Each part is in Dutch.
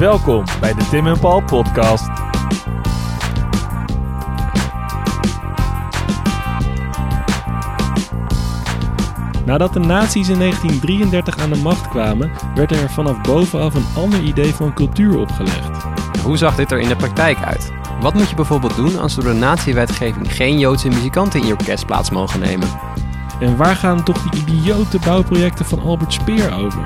Welkom bij de Tim en Paul podcast. Nadat de nazi's in 1933 aan de macht kwamen, werd er vanaf bovenaf een ander idee van cultuur opgelegd. Hoe zag dit er in de praktijk uit? Wat moet je bijvoorbeeld doen als door de nazi-wetgeving geen Joodse muzikanten in je orkest plaats mogen nemen? En waar gaan toch die idiote bouwprojecten van Albert Speer over?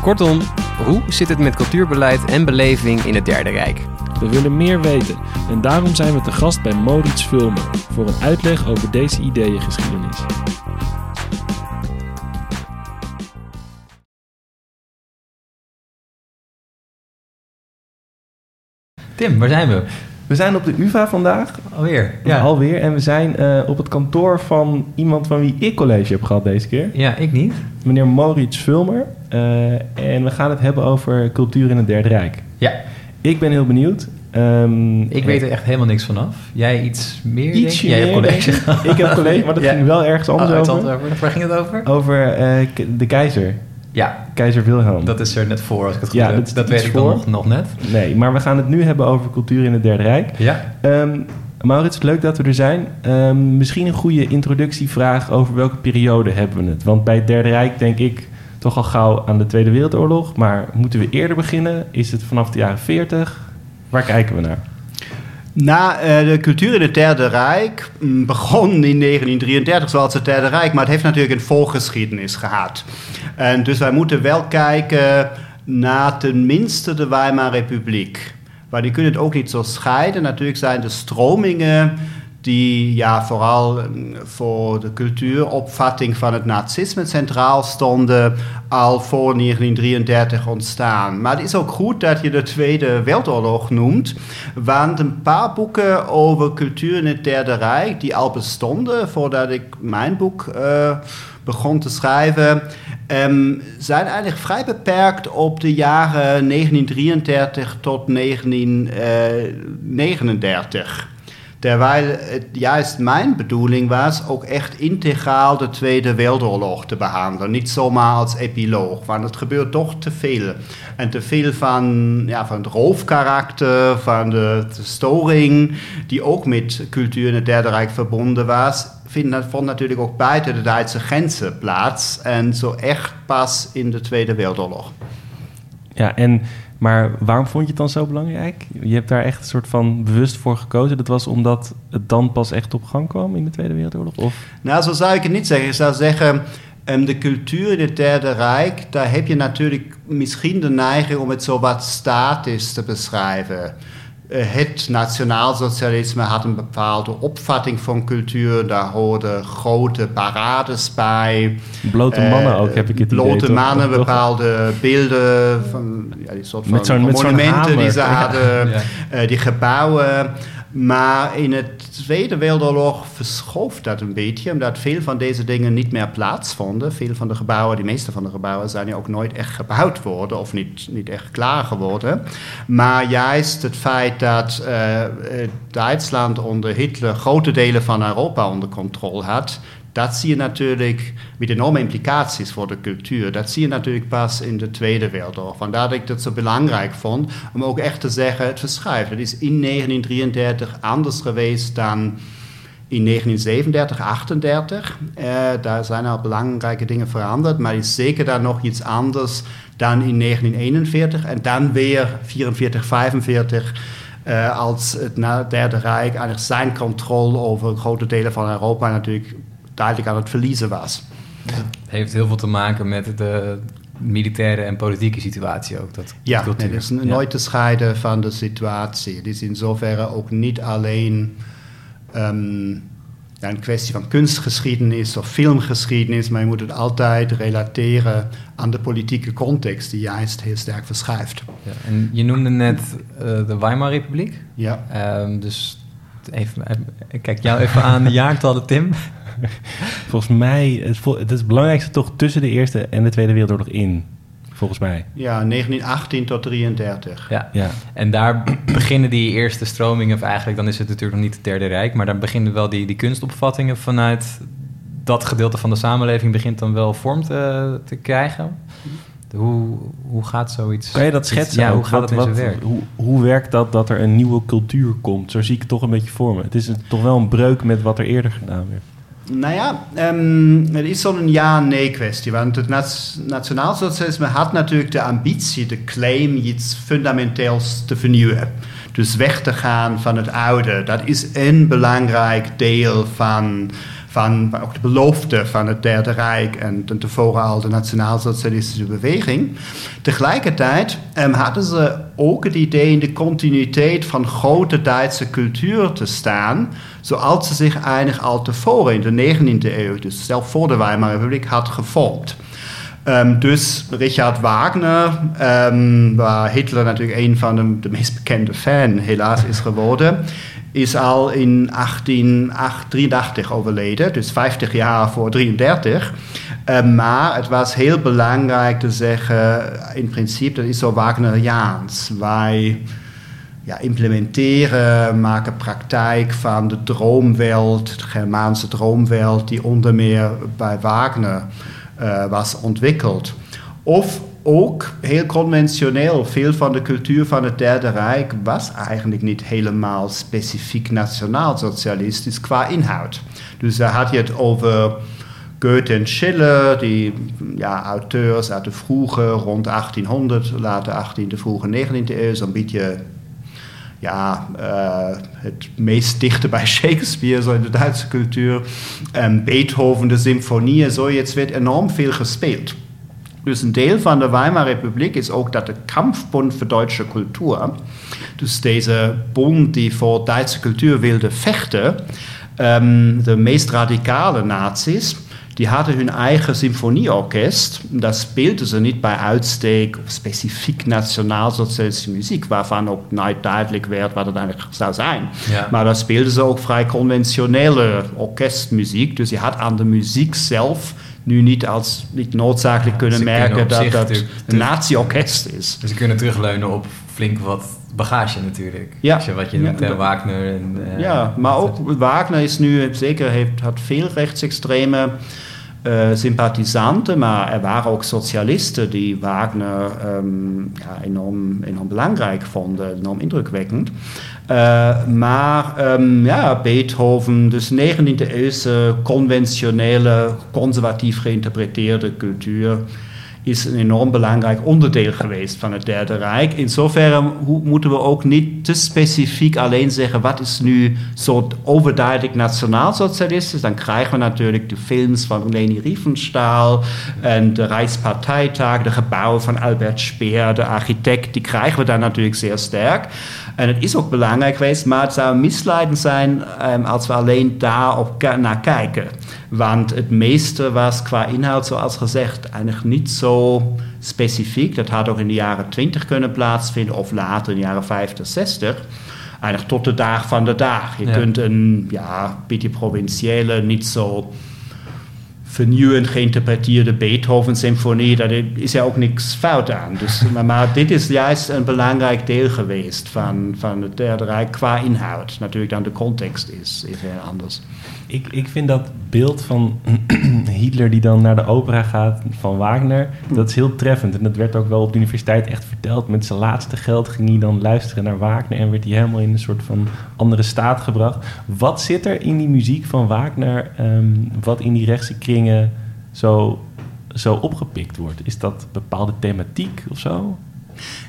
Kortom, hoe zit het met cultuurbeleid en beleving in het Derde Rijk? We willen meer weten en daarom zijn we te gast bij Maurits Vulmer voor een uitleg over deze ideeëngeschiedenis. Tim, waar zijn we? We zijn op de UvA vandaag, Alweer. ja. alweer. En we zijn eh, op het kantoor van iemand van wie ik college heb gehad deze keer. Ja, ik niet. Meneer Maurits Vulmer. Eh, en we gaan het hebben over cultuur in het Derde Rijk. Ja, Ik ben heel benieuwd. Ehm, ik weet er echt helemaal niks vanaf. Jij iets meer? Ik? Jij hebt college ik. gehad. Ik heb college, maar dat Ja. ging wel ergens anders Oh, over. Antwerpen. Waar ging het over? Over eh, de keizer. Ja, Keizer Wilhelm. dat is er net voor als ik het goed Ja, heb. dat Dat, weet ik dan nog, nog net. Nee, maar we gaan het nu hebben over cultuur in het Derde Rijk. Ja. Ehm Maurits, leuk dat we er zijn. Ehm, misschien een goede introductievraag over welke periode hebben we het? Want bij het Derde Rijk denk ik toch al gauw aan de Tweede Wereldoorlog. Maar moeten we eerder beginnen? Is het vanaf de jaren 40? Waar kijken we naar? Na eh, de cultuur in het Derde Rijk mm, begon in 1933 zoals het Derde Rijk, maar het heeft natuurlijk een voorgeschiedenis gehad. En dus wij moeten wel kijken naar tenminste de Weimar Republiek. Maar die kunnen het ook niet zo scheiden. Natuurlijk zijn de stromingen die ja, vooral mm, voor de cultuuropvatting van het nazisme centraal stonden, al voor 1933 ontstaan. Maar het is ook goed dat je de Tweede Wereldoorlog noemt, want een paar boeken over cultuur in het Derde Rijk, die al bestonden voordat ik mijn boek eh, begon te schrijven, ehm, zijn eigenlijk vrij beperkt op de jaren 1933 tot 1939. Terwijl het juist mijn bedoeling was ook echt integraal de Tweede Wereldoorlog te behandelen. Niet zomaar als epiloog, want het gebeurt toch te veel. En te veel van, ja, van het roofkarakter, van de, de storing, die ook met cultuur in het Derde Rijk verbonden was, vond natuurlijk ook buiten de Duitse grenzen plaats. En zo echt pas in de Tweede Wereldoorlog. Ja, en, maar waarom vond je het dan zo belangrijk? Je hebt daar echt een soort van bewust voor gekozen. Dat was omdat het dan pas echt op gang kwam in de Tweede Wereldoorlog? Of? Nou, zo zou ik het niet zeggen. Ik zou zeggen, um, de cultuur in het Derde Rijk, daar heb je natuurlijk misschien de neiging om het zo wat statisch te beschrijven. Uh, het nationaalsocialisme had een bepaalde opvatting van cultuur. Daar hoorden grote parades bij. Blote mannen ook, heb ik het Blote idee. toch? mannen, Toch? bepaalde beelden van ja, die soort van Met zo'n- met zo'n monumenten die ze hadden, Ja. eh, die gebouwen. Maar in het Tweede Wereldoorlog verschoof dat een beetje, omdat veel van deze dingen niet meer plaatsvonden. Veel van de gebouwen, de meeste van de gebouwen, zijn ja ook nooit echt gebouwd worden of niet, niet echt klaar geworden. Maar juist het feit dat eh, eh, Duitsland onder Hitler grote delen van Europa onder controle had, dat zie je natuurlijk met enorme implicaties voor de cultuur. Dat zie je natuurlijk pas in de Tweede Wereldoorlog. Vandaar dat ik dat zo belangrijk vond om ook echt te zeggen: het verschuift. Het is in 1933 anders geweest dan in 1937, 38. Eh, daar zijn al belangrijke dingen veranderd, maar is zeker dan nog iets anders dan in 1941 en dan weer 44, 45. Uh, als het na Derde Rijk eigenlijk zijn controle over grote delen van Europa natuurlijk duidelijk aan het verliezen was. Het heeft heel veel te maken met de militaire en politieke situatie ook. Dat Ja, cultuur. nee, dat is nooit te scheiden van de situatie. Het is in zoverre ook niet alleen um, ja, een kwestie van kunstgeschiedenis of filmgeschiedenis, maar je moet het altijd relateren aan de politieke context die juist heel sterk verschuift. Ja, en je noemde net uh, de Weimar Republiek. Ja. Um, dus even, ik kijk jou even aan de jaartallen, Tim. Volgens mij, het, het is het belangrijkste toch tussen de Eerste en de Tweede Wereldoorlog in. Volgens mij. Ja, 1918 tot 33. Ja. ja. En daar beginnen die eerste stromingen, of eigenlijk dan is het natuurlijk nog niet het Derde Rijk, maar daar beginnen wel die, die kunstopvattingen vanuit dat gedeelte van de samenleving begint dan wel vorm te, te krijgen. Hoe, hoe gaat zoiets... Kan je dat schetsen? Ja, hoe gaat Wat- het in zijn wat- werk? Hoe, hoe werkt dat dat er een nieuwe cultuur komt? Zo zie ik het toch een beetje voor me. Het is een- toch wel een breuk met wat er eerder gedaan werd. Nou ja, ähm, het is zo'n ja-nee-kwestie. Want het nat- nationaalsocialisme had natuurlijk de ambitie, de claim, iets fundamenteels te vernieuwen. Dus weg te gaan van het oude. Dat is een belangrijk deel van, van ook de belofte van het Derde Rijk en ten tevoren al de nationaalsocialistische beweging. Tegelijkertijd ähm, hadden ze ook het idee in de continuïteit van grote Duitse cultuur te staan, zoals ze zich eigenlijk al tevoren in de 19e eeuw, dus zelf voor de Weimarer Republiek, had gevormd. Ehm, dus Richard Wagner, ehm, waar Hitler natuurlijk een van de, de meest bekende fan helaas is geworden, is al in 1883 overleden, dus 50 jaar voor 33. Ehm, maar het was heel belangrijk te zeggen, in principe, dat is zo Wagneriaans. Wij ja, implementeren, maken praktijk van de droomwereld, de Germaanse droomwereld, die onder meer bij Wagner eh, was ontwikkeld. Of ook heel conventioneel, veel van de cultuur van het Derde Rijk was eigenlijk niet helemaal specifiek nationaal-socialistisch qua inhoud. Dus daar had je het over Goethe en Schiller, die ja, auteurs uit de vroege, rond 1800, late 18e, vroege 19e eeuw, zo'n beetje ja, eh, het meest dichte bij Shakespeare, zo in de Duitse cultuur. En Beethoven, de symfonieën, zo, jetzt wird enorm veel gespeeld. Dus een deel van de Weimarer Republiek is ook dat de Kampfbund voor Duitse Cultuur, dus deze bond die voor Duitse cultuur wilde vechten, ehm, de meest radicale nazi's, die hadden hun eigen symfonieorkest. Dat speelden ze niet bij uitstek specifiek nationaalsocialistische muziek, waarvan ook nooit duidelijk werd wat het eigenlijk zou zijn. Ja. Maar daar speelden ze ook vrij conventionele orkestmuziek. Dus je had aan de muziek zelf nu niet als niet noodzakelijk kunnen merken dat dat natuurlijk een nazi-orkest is. Dus ze kunnen terugleunen op flink wat bagage natuurlijk. Ja. Wat je Ja, dat- Wagner. En, eh, Ja, maar ook Wagner is nu zeker, heeft, had veel rechtsextreme eh, sympathisanten, maar er waren ook socialisten die Wagner ehm, ja, enorm, enorm belangrijk vonden, enorm indrukwekkend. Eh, maar ehm, ja, Beethoven, dus 19e eeuwse conventionele, conservatief geïnterpreteerde cultuur is een enorm belangrijk onderdeel geweest van het Derde Rijk. In zoverre moeten we ook niet te specifiek alleen zeggen wat is nu zo overduidelijk nationaalsocialistisch. Dan krijgen we natuurlijk de films van Leni Riefenstahl en de Rijkspartijtag, de gebouwen van Albert Speer, de architect, die krijgen we dan natuurlijk zeer sterk. En het is ook belangrijk geweest, maar het zou misleidend zijn ehm, als we alleen daarop ke- naar kijken. Want het meeste was qua inhoud, zoals gezegd, eigenlijk niet zo specifiek. Dat had ook in de jaren 20 kunnen plaatsvinden of later in de jaren 50, 60. Eigenlijk tot de dag van de dag. Je Ja. kunt een ja, beetje provinciële, niet zo vernieuwend geïnterpreteerde Beethoven-symfonie, daar is ja ook niks fout aan. Dus, maar, maar dit is juist een belangrijk deel geweest van, van het Derde Rijk qua inhoud. Natuurlijk dan de context is, is heel anders. Ik, ik vind dat beeld van Hitler die dan naar de opera gaat van Wagner, dat is heel treffend. En dat werd ook wel op de universiteit echt verteld. Met zijn laatste geld ging hij dan luisteren naar Wagner en werd hij helemaal in een soort van andere staat gebracht. Wat zit er in die muziek van Wagner, ehm, wat in die rechtse kringen zo, zo opgepikt wordt? Is dat bepaalde thematiek of zo?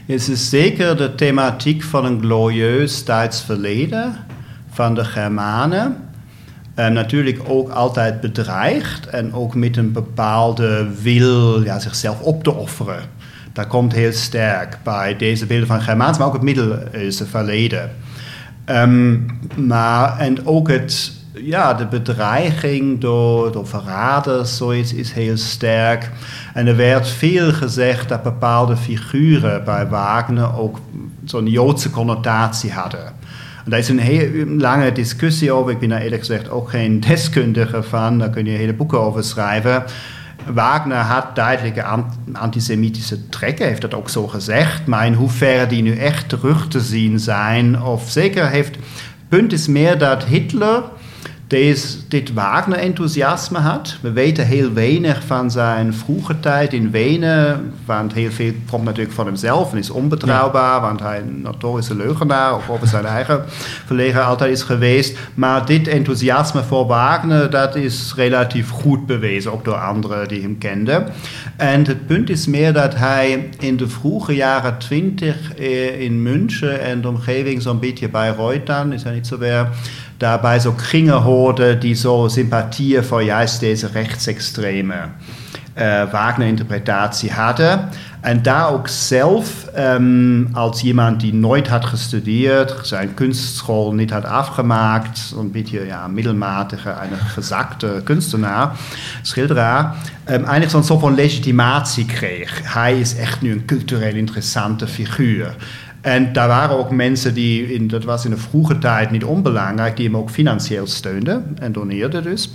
Het is zeker de thematiek van een glorieus Duits verleden, van de Germanen. En natuurlijk ook altijd bedreigd en ook met een bepaalde wil ja, zichzelf op te offeren. Dat komt heel sterk bij deze beelden van Germaans, maar ook het middeleeuwse verleden. Ehm, maar, en ook het, ja, de bedreiging door, door verraders, zoiets is heel sterk. En er werd veel gezegd dat bepaalde figuren bij Wagner ook zo'n Joodse connotatie hadden. En daar is een heel lange discussie over. Ik ben daar eerlijk gezegd ook geen deskundige van. Daar kun je hele boeken over schrijven. Wagner had duidelijke ant- antisemitische trekken, heeft dat ook zo gezegd. Maar in hoeverre die nu echt terug te zien zijn, of zeker heeft. Punt is meer dat Hitler deze, dit Wagner-enthousiasme had. We weten heel weinig van zijn vroege tijd in Wenen, want heel veel komt natuurlijk van hemzelf en is onbetrouwbaar, want hij een notorische leugenaar of over zijn eigen verlegen altijd is geweest. Maar dit enthousiasme voor Wagner, dat is relatief goed bewezen, ook door anderen die hem kenden. En het punt is meer dat hij in de vroege jaren twintig eh, in München en de omgeving zo'n beetje bij Reutern, is hij niet zo weer daarbij zo kringen hoorde die zo sympathieën voor juist deze rechtsextreme uh, Wagner-interpretatie hadden. En daar ook zelf, um, als iemand die nooit had gestudeerd, zijn kunstschool niet had afgemaakt, een beetje ja, middelmatige, een gezakte kunstenaar, schilderaar, um, eigenlijk zo'n soort van legitimatie kreeg. Hij is echt nu een cultureel interessante figuur. En daar waren ook mensen die, in, dat was in de vroege tijd niet onbelangrijk, die hem ook financieel steunden en doneerden dus.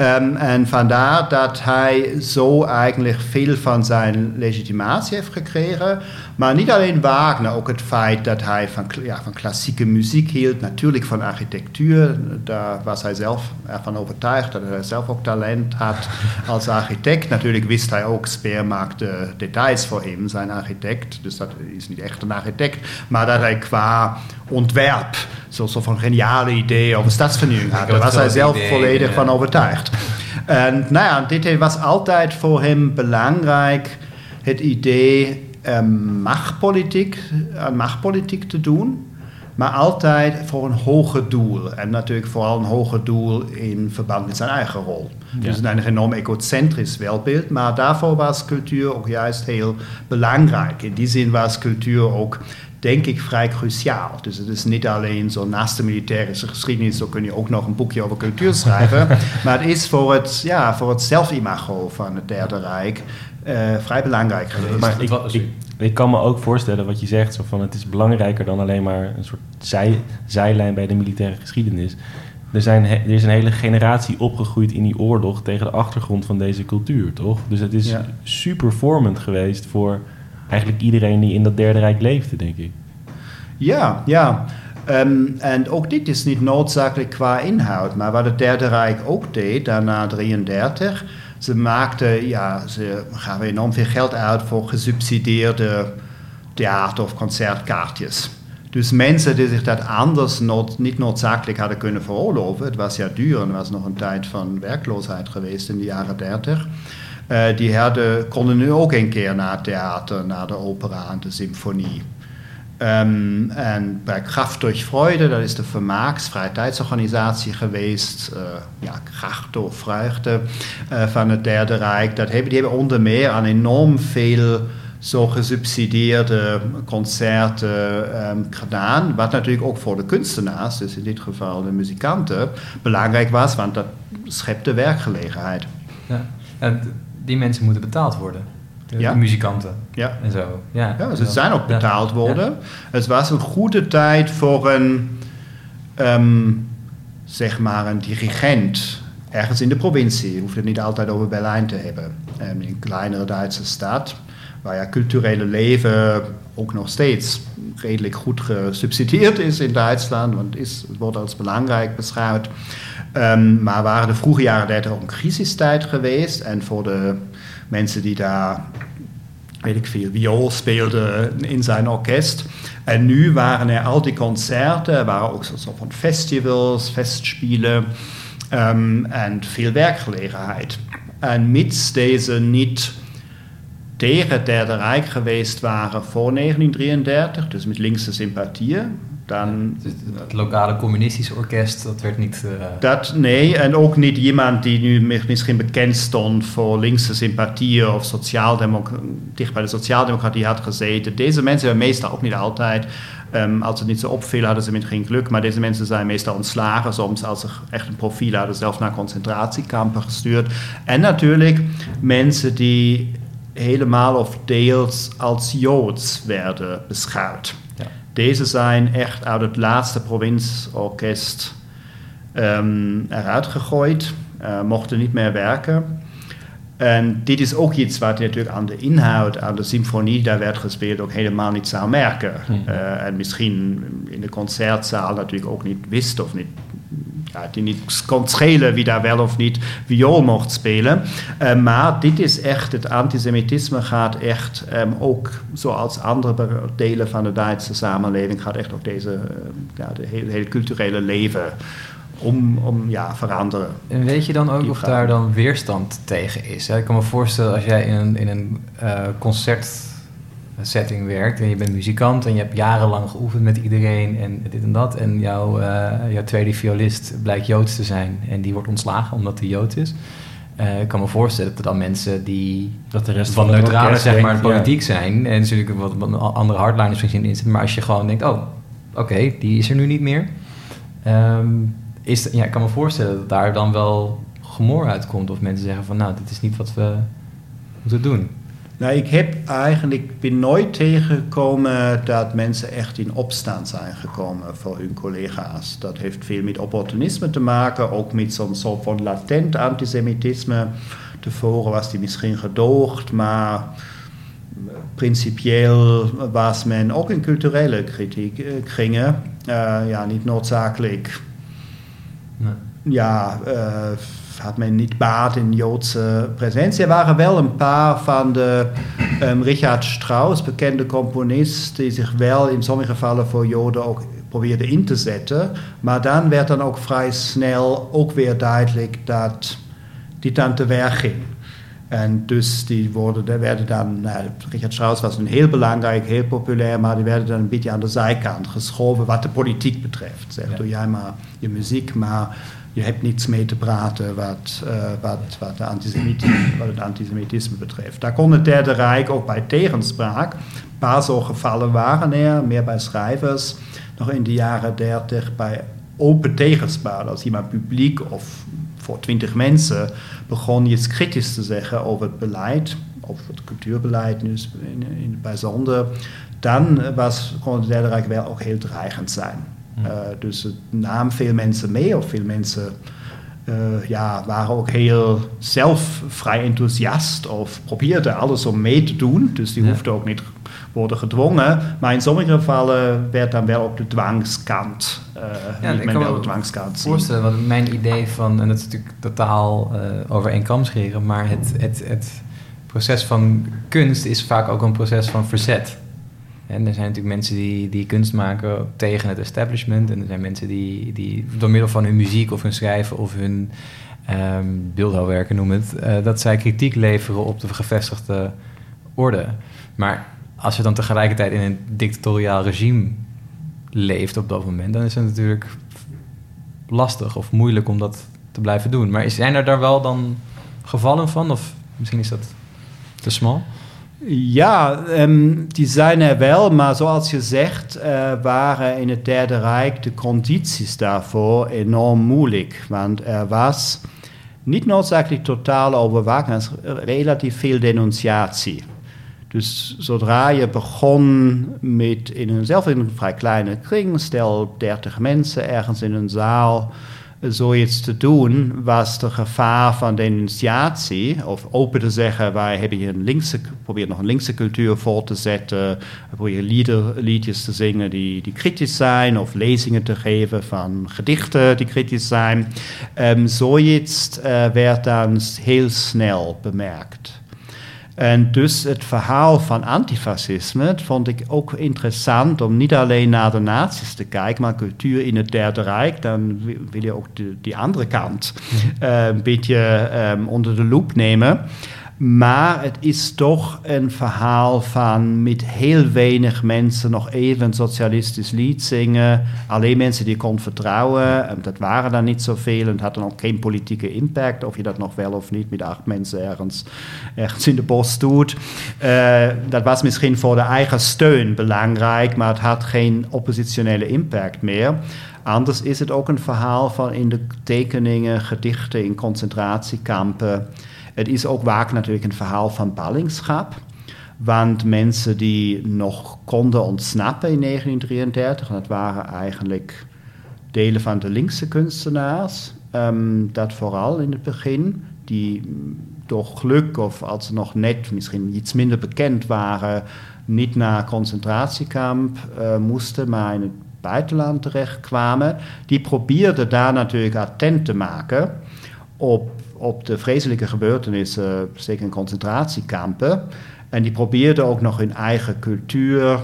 Um, en vandaar dat hij zo eigenlijk veel van zijn legitimatie heeft gekregen. Maar niet alleen Wagner, ook het feit dat hij van, ja, van klassieke muziek hield, natuurlijk van architectuur. Daar was hij zelf ervan overtuigd dat hij zelf ook talent had als architect. Natuurlijk wist hij ook, Speer maakte details voor hem, zijn architect. Dus dat is niet echt een architect. Maar dat hij qua ontwerp zo'n soort van geniale idee over stadsvernieuwing had. Daar was hij zelf idee, volledig ja. van overtuigd. En nou ja, dit was altijd voor hem belangrijk, het idee um, machtpolitiek, aan machtpolitiek te doen. Maar altijd voor een hoger doel. En natuurlijk vooral een hoger doel in verband met zijn eigen rol. Ja. Dus een enorm egocentrisch welbeeld. Maar daarvoor was cultuur ook juist heel belangrijk. In die zin was cultuur ook denk ik vrij cruciaal. Dus het is niet alleen zo naast de militaire geschiedenis, zo kun je ook nog een boekje over cultuur schrijven. maar het is voor het, ja, voor het zelfimago van het Derde Rijk uh, vrij belangrijk geweest. Maar ik, ik, ik, kan me ook voorstellen wat je zegt, zo van het is belangrijker dan alleen maar een soort zij, zijlijn bij de militaire geschiedenis. Er, zijn, er is een hele generatie opgegroeid in die oorlog tegen de achtergrond van deze cultuur, toch? Dus het is ja. super vormend geweest voor eigenlijk iedereen die in dat Derde Rijk leefde, denk ik. Ja, ja. Um, en ook dit is niet noodzakelijk qua inhoud, maar wat het Derde Rijk ook deed, daarna 33, ze maakten, ja, ze gaven enorm veel geld uit voor gesubsidieerde theater- of concertkaartjes. Dus mensen die zich dat anders niet noodzakelijk hadden kunnen veroorloven, het was ja duur en was nog een tijd van werkloosheid geweest in de jaren 30. Uh, die hadden, konden nu ook een keer naar het theater, naar de opera en de symfonie. Um, en bij Kraft durch Freude, dat is de vermaaks-vrijtijdsorganisatie geweest, uh, ja, Kracht door Vreugde uh, van het Derde Rijk. Dat hebben, die hebben onder meer aan enorm veel zo gesubsidieerde concerten um, gedaan. Wat natuurlijk ook voor de kunstenaars, dus in dit geval de muzikanten, belangrijk was, want dat schepte werkgelegenheid. Ja. Die mensen moeten betaald worden. De ja. muzikanten ja. en zo. Ja, ja ze zijn ook betaald worden. Het was een goede tijd voor een, um, zeg maar, een dirigent ergens in de provincie. Je hoeft het niet altijd over Berlijn te hebben. Um, in een kleinere Duitse stad, waar ja culturele leven ook nog steeds redelijk goed gesubsidieerd is in Duitsland, want is, het wordt als belangrijk beschouwd. Um, maar waren de vroege jaren 30 ook een crisistijd geweest en voor de mensen die daar, weet ik veel, viool speelden in zijn orkest. En nu waren er al die concerten, er waren ook zo van festivals, festspielen um, en veel werkgelegenheid. En mits deze niet tegen het Derde Rijk geweest waren voor 1933, dus met linkse sympathieën, dan, het lokale communistische orkest, dat werd niet... Uh... Dat, nee, en ook niet iemand die nu misschien bekend stond voor linkse sympathieën of dicht bij de sociaaldemocratie had gezeten. Deze mensen hebben meestal ook niet altijd, um, als het niet zo opviel, hadden ze met geen geluk, maar deze mensen zijn meestal ontslagen, soms als ze echt een profiel hadden, zelfs naar concentratiekampen gestuurd. En natuurlijk mensen die helemaal of deels als Joods werden beschouwd. Deze zijn echt uit het laatste provincieorkest um, eruit gegooid, uh, mochten niet meer werken. En dit is ook iets wat je natuurlijk aan de inhoud, aan de symfonie daar werd gespeeld, ook helemaal niet zou merken. Uh, en misschien in de concertzaal natuurlijk ook niet wist of niet ja, die niet kon schelen wie daar wel of niet viool mocht spelen. Uh, maar dit is echt, het antisemitisme gaat echt um, ook, zoals andere delen van de Duitse samenleving, gaat echt ook deze, uh, ja, de hele, hele culturele leven om, om ja, veranderen. En weet je dan ook of daar dan weerstand tegen is? Ik kan me voorstellen als jij in een, in een uh, concertsetting werkt en je bent muzikant en je hebt jarenlang geoefend met iedereen en dit en dat. En jouw, uh, jouw tweede violist blijkt Joods te zijn en die wordt ontslagen omdat hij Joods is. Uh, ik kan me voorstellen dat er dan mensen die dat de rest van, van neutrale zeg maar, politiek zijn en natuurlijk wat, wat andere hardliners misschien in zitten, maar als je gewoon denkt, oh, oké, okay, die is er nu niet meer. Um, is, ja, ik kan me voorstellen dat daar dan wel gemor uitkomt. Of mensen zeggen van, nou, dit is niet wat we moeten doen. Nou, ik heb eigenlijk ben nooit tegengekomen dat mensen echt in opstand zijn gekomen voor hun collega's. Dat heeft veel met opportunisme te maken, ook met zo'n soort van latent antisemitisme. Tevoren was die misschien gedoogd, maar principieel was men ook in culturele kritiek kringen, uh, ja, niet noodzakelijk Nee. Ja, uh, had men niet baat in Joodse presentie. Er waren wel een paar van de um, Richard Strauss, bekende componist, die zich wel in sommige gevallen voor Joden ook probeerde in te zetten. Maar dan werd dan ook vrij snel ook weer duidelijk dat die dan te werk ging. En dus die worden, werden dan, nou, Richard Strauss was een heel belangrijk, heel populair, maar die werden dan een beetje aan de zijkant geschoven wat de politiek betreft. Zeg, ja. doe jij maar je muziek, maar je hebt niets mee te praten wat, uh, wat, wat, de antisemitisme, wat het antisemitisme betreft. Daar kon het Derde Rijk ook bij tegenspraak. Een paar zo gevallen waren er, meer bij schrijvers, nog in de jaren dertig bij open tegenspraak. Als iemand publiek of voor twintig mensen begon iets kritisch te zeggen over het beleid, over het cultuurbeleid nu in, in het bijzonder, dan was, kon het Derde Rijk wel ook heel dreigend zijn. Uh, dus het nam veel mensen mee, of veel mensen uh, ja, waren ook heel zelf vrij enthousiast of probeerden alles om mee te doen. Dus die ja. hoefden ook niet worden gedwongen. Maar in sommige gevallen werd dan wel op de dwangskant. Uh, ja, ik kan wel de dwangskant voorstellen, want mijn idee van, en dat is natuurlijk totaal uh, over één kam scheren, maar het, het, het proces van kunst is vaak ook een proces van verzet. En er zijn natuurlijk mensen die, die kunst maken tegen het establishment. En er zijn mensen die, die door middel van hun muziek of hun schrijven of hun um, beeldhouwwerken, noem het, uh, dat zij kritiek leveren op de gevestigde orde. Maar als je dan tegelijkertijd in een dictatoriaal regime leeft op dat moment, dan is het natuurlijk lastig of moeilijk om dat te blijven doen. Maar zijn er daar wel dan gevallen van? Of misschien is dat te smal? Ja, um, die zijn er wel, maar zoals je zegt, uh, waren in het Derde Rijk de condities daarvoor enorm moeilijk. Want er was niet noodzakelijk totale overwaching, relatief veel denunciatie. Dus zodra je begon met in een, zelf in een vrij kleine kring, stel 30 mensen ergens in een zaal, zoiets te doen, was de gevaar van denunciatie, of open te zeggen, wij hebben hier een linkse, probeer nog een linkse cultuur voor te zetten, probeer lieder, liedjes te zingen die, die kritisch zijn, of lezingen te geven van gedichten die kritisch zijn. Um, zoiets uh, werd dan heel snel bemerkt. En dus het verhaal van antifascisme vond ik ook interessant om niet alleen naar de nazi's te kijken, maar cultuur in het Derde Rijk. Dan wil je ook de, die andere kant uh, een beetje um, onder de loep nemen. Maar het is toch een verhaal van met heel weinig mensen nog even een socialistisch lied zingen. Alleen mensen die je kon vertrouwen. Dat waren dan niet zoveel en het had dan ook geen politieke impact. Of je dat nog wel of niet met acht mensen ergens, ergens in de bos doet. Uh, dat was misschien voor de eigen steun belangrijk, maar het had geen oppositionele impact meer. Anders is het ook een verhaal van in de tekeningen, gedichten in concentratiekampen. Het is ook vaak natuurlijk een verhaal van ballingschap. Want mensen die nog konden ontsnappen in 1933, dat waren eigenlijk delen van de linkse kunstenaars, um, dat vooral in het begin, die door geluk of als ze nog net misschien iets minder bekend waren, niet naar concentratiekamp uh, moesten, maar in het buitenland terechtkwamen, die probeerden daar natuurlijk attent te maken op, op de vreselijke gebeurtenissen, zeker in concentratiekampen. En die probeerden ook nog hun eigen cultuur,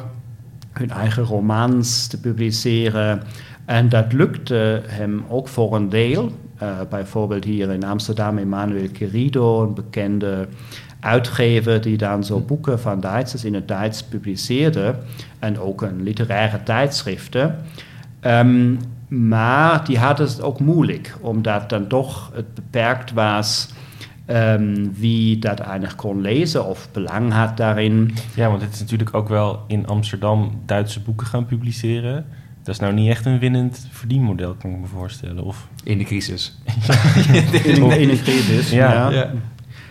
hun eigen romans te publiceren. En dat lukte hem ook voor een deel. Uh, bijvoorbeeld hier in Amsterdam Emmanuel Querido, een bekende uitgever die dan zo boeken van Duitsers in het Duits publiceerde. En ook een literaire tijdschriften. Um, maar die hadden het ook moeilijk, omdat dan toch het beperkt was um, wie dat eigenlijk kon lezen of belang had daarin. Ja, want het is natuurlijk ook wel in Amsterdam Duitse boeken gaan publiceren. Dat is nou niet echt een winnend verdienmodel, kan ik me voorstellen. Of... In de crisis. in, een crisis, ja. ja.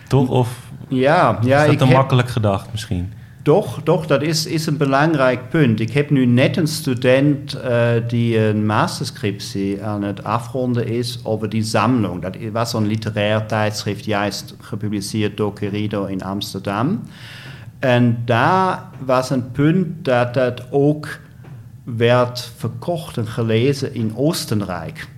Toch? Of ja, ja, is dat te makkelijk gedacht misschien? Toch, toch, dat is, is een belangrijk punt. Ik heb nu net een student uh, die een masterscriptie aan het afronden is over die Sammlung. Dat was zo'n literair tijdschrift, juist gepubliceerd door Querido in Amsterdam. En daar was een punt dat dat ook werd verkocht en gelezen in Oostenrijk.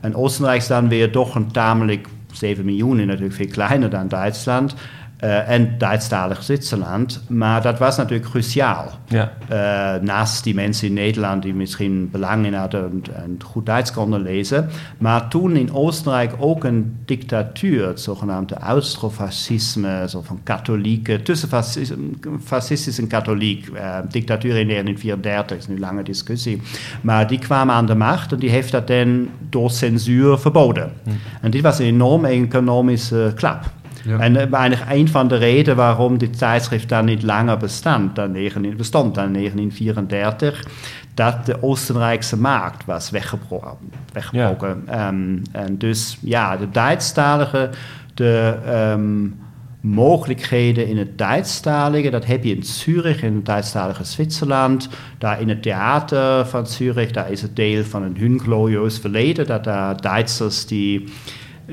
En Oostenrijk is dan weer toch een tamelijk 7 miljoen, natuurlijk veel kleiner dan Duitsland. Uh, en Duitsstalig Zwitserland. Maar dat was natuurlijk cruciaal. Ja. Uh, naast die mensen in Nederland die misschien belang in hadden en, goed Duits konden lezen. Maar toen in Oostenrijk ook een dictatuur, het zogenaamde Austrofascisme, zo van katholieken, tussen fascistisch en katholiek, uh, dictatuur in 1934 is nu een lange discussie. Maar die kwamen aan de macht en die heeft dat dan door censuur verboden. Hm. En dit was een enorme economische klap. En eigenlijk een van de redenen waarom dit tijdschrift dan niet langer bestond dan, 19, bestond dan 1934, dat de Oostenrijkse markt was weggebroken. weggebroken. Ehm, en dus ja, de Duitsstalige, de ehm, mogelijkheden in het Duitsstalige, dat heb je in Zurich, in het Duitsstalige Zwitserland. Daar in het theater van Zurich, daar is het deel van een hun glorieus verleden, dat daar Duitsers die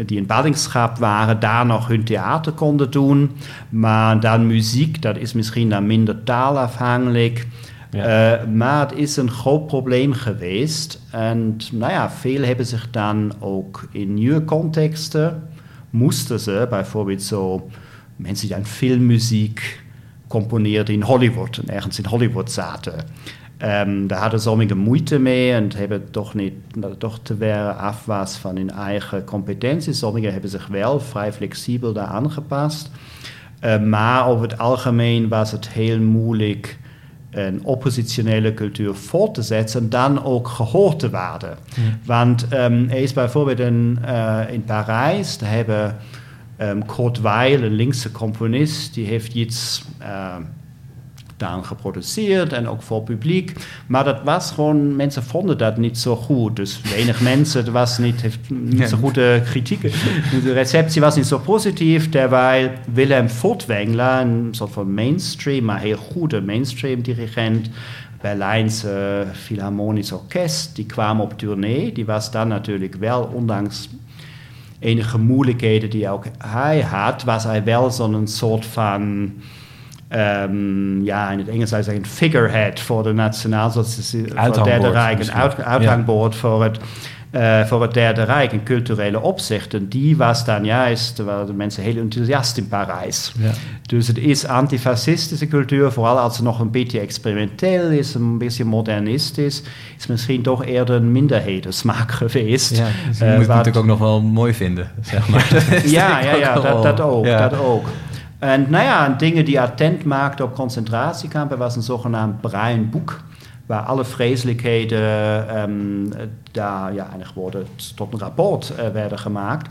die in ballingschap waren, daar nog hun theater konden doen. Maar dan muziek, dat is misschien dan minder taalafhankelijk. Ja. Uh, maar het is een groot probleem geweest. En nou ja, veel hebben zich dan ook in nieuwe contexten, moesten ze bijvoorbeeld zo mensen die dan filmmuziek componeerden in Hollywood en ergens in Hollywood zaten. Um, daar hadden sommigen moeite mee en hebben toch niet toch te ver af was van hun eigen competenties. Sommigen hebben zich wel vrij flexibel daar aangepast. Uh, maar over het algemeen was het heel moeilijk een oppositionele cultuur voor te zetten en dan ook gehoord te worden. Ja. Want um, er is bijvoorbeeld in, uh, in Parijs, daar hebben um, Kurt Weil, een linkse componist, die heeft iets... Uh, dan geproduceerd en ook voor publiek. Maar dat was gewoon, mensen vonden dat niet zo goed. Dus weinig mensen, het was niet, heeft niet zo goede kritiek. De receptie was niet zo positief, terwijl Willem Furtwängler, een soort van mainstream, maar heel goede mainstream-dirigent, Berlijnse Philharmonisch Orkest, die kwam op tournee. Die was dan natuurlijk wel, ondanks enige moeilijkheden die ook hij had, was hij wel zo'n soort van Um, ja, in het Engels zou je zeggen figurehead voor de nationaal voor het Derde Rijk, een uit, uithangbord ja. voor, het, uh, voor het Derde Rijk in culturele opzichten. Die was dan juist, terwijl de mensen heel enthousiast in Parijs. Ja. Dus het is antifascistische cultuur, vooral als het nog een beetje experimenteel is, een beetje modernistisch, is misschien toch eerder een minderhedensmaak geweest. Ja, dus je uh, moet het natuurlijk ook nog wel mooi vinden, zeg maar. ja, ja, ja, dat, dat ook, dat ook. En nou ja, dingen die attent maakten op concentratiekampen was een zogenaamd bruin boek. Waar alle vreselijkheden um, daar ja, eigenlijk worden tot een rapport uh, werden gemaakt.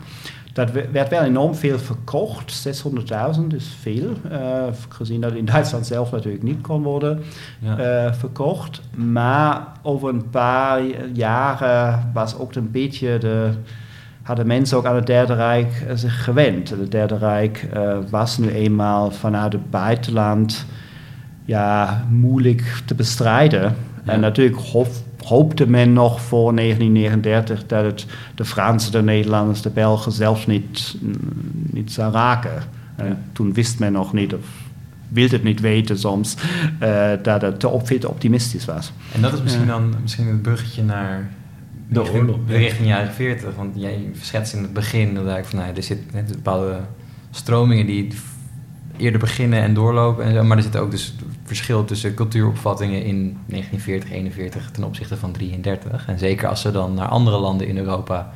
Dat werd wel enorm veel verkocht, 600.000 is veel. Uh, gezien dat in Duitsland zelf natuurlijk niet kon worden ja. uh, verkocht. Maar over een paar jaren was ook een beetje de hadden mensen ook aan het Derde Rijk eh, zich gewend. Het Derde Rijk uh, was nu eenmaal vanuit het buitenland ja, moeilijk te bestrijden. En natuurlijk hoopte men nog voor 1939 dat het de Fransen, de Nederlanders, de Belgen zelfs niet, niet zou raken. En toen wist men nog niet of wil het niet weten soms, uh, dat het te veel te optimistisch was. En dat is misschien dan misschien het bruggetje naar de richting, oorlog. Richting jaren 40. Want jij schetst in het begin dat van, nou, er zitten bepaalde stromingen die eerder beginnen en doorlopen. En zo, maar er zit ook dus verschil tussen cultuuropvattingen in 1940, 41 ten opzichte van 33. En zeker als ze dan naar andere landen in Europa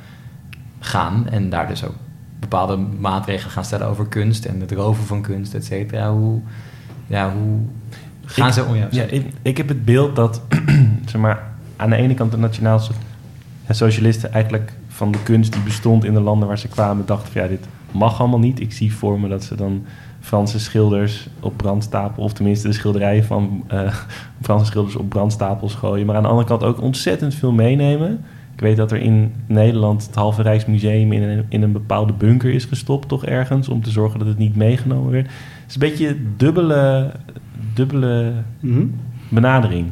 gaan en daar dus ook bepaalde maatregelen gaan stellen over kunst en het roven van kunst, et cetera. Hoe, ja, hoe gaan ze om? Ja, ja ik, ik, heb het beeld dat zeg maar, aan de ene kant de nationaal socialisten eigenlijk van de kunst die bestond in de landen waar ze kwamen dachten van ja, dit mag allemaal niet. Ik zie voor me dat ze dan Franse schilders op brandstapel, of tenminste de schilderijen van uh, Franse schilders op brandstapels gooien. Maar aan de andere kant ook ontzettend veel meenemen. Ik weet dat er in Nederland het Halve Rijksmuseum in een, in een bepaalde bunker is gestopt, toch ergens, om te zorgen dat het niet meegenomen werd. Het is een beetje dubbele, dubbele mhm. benadering.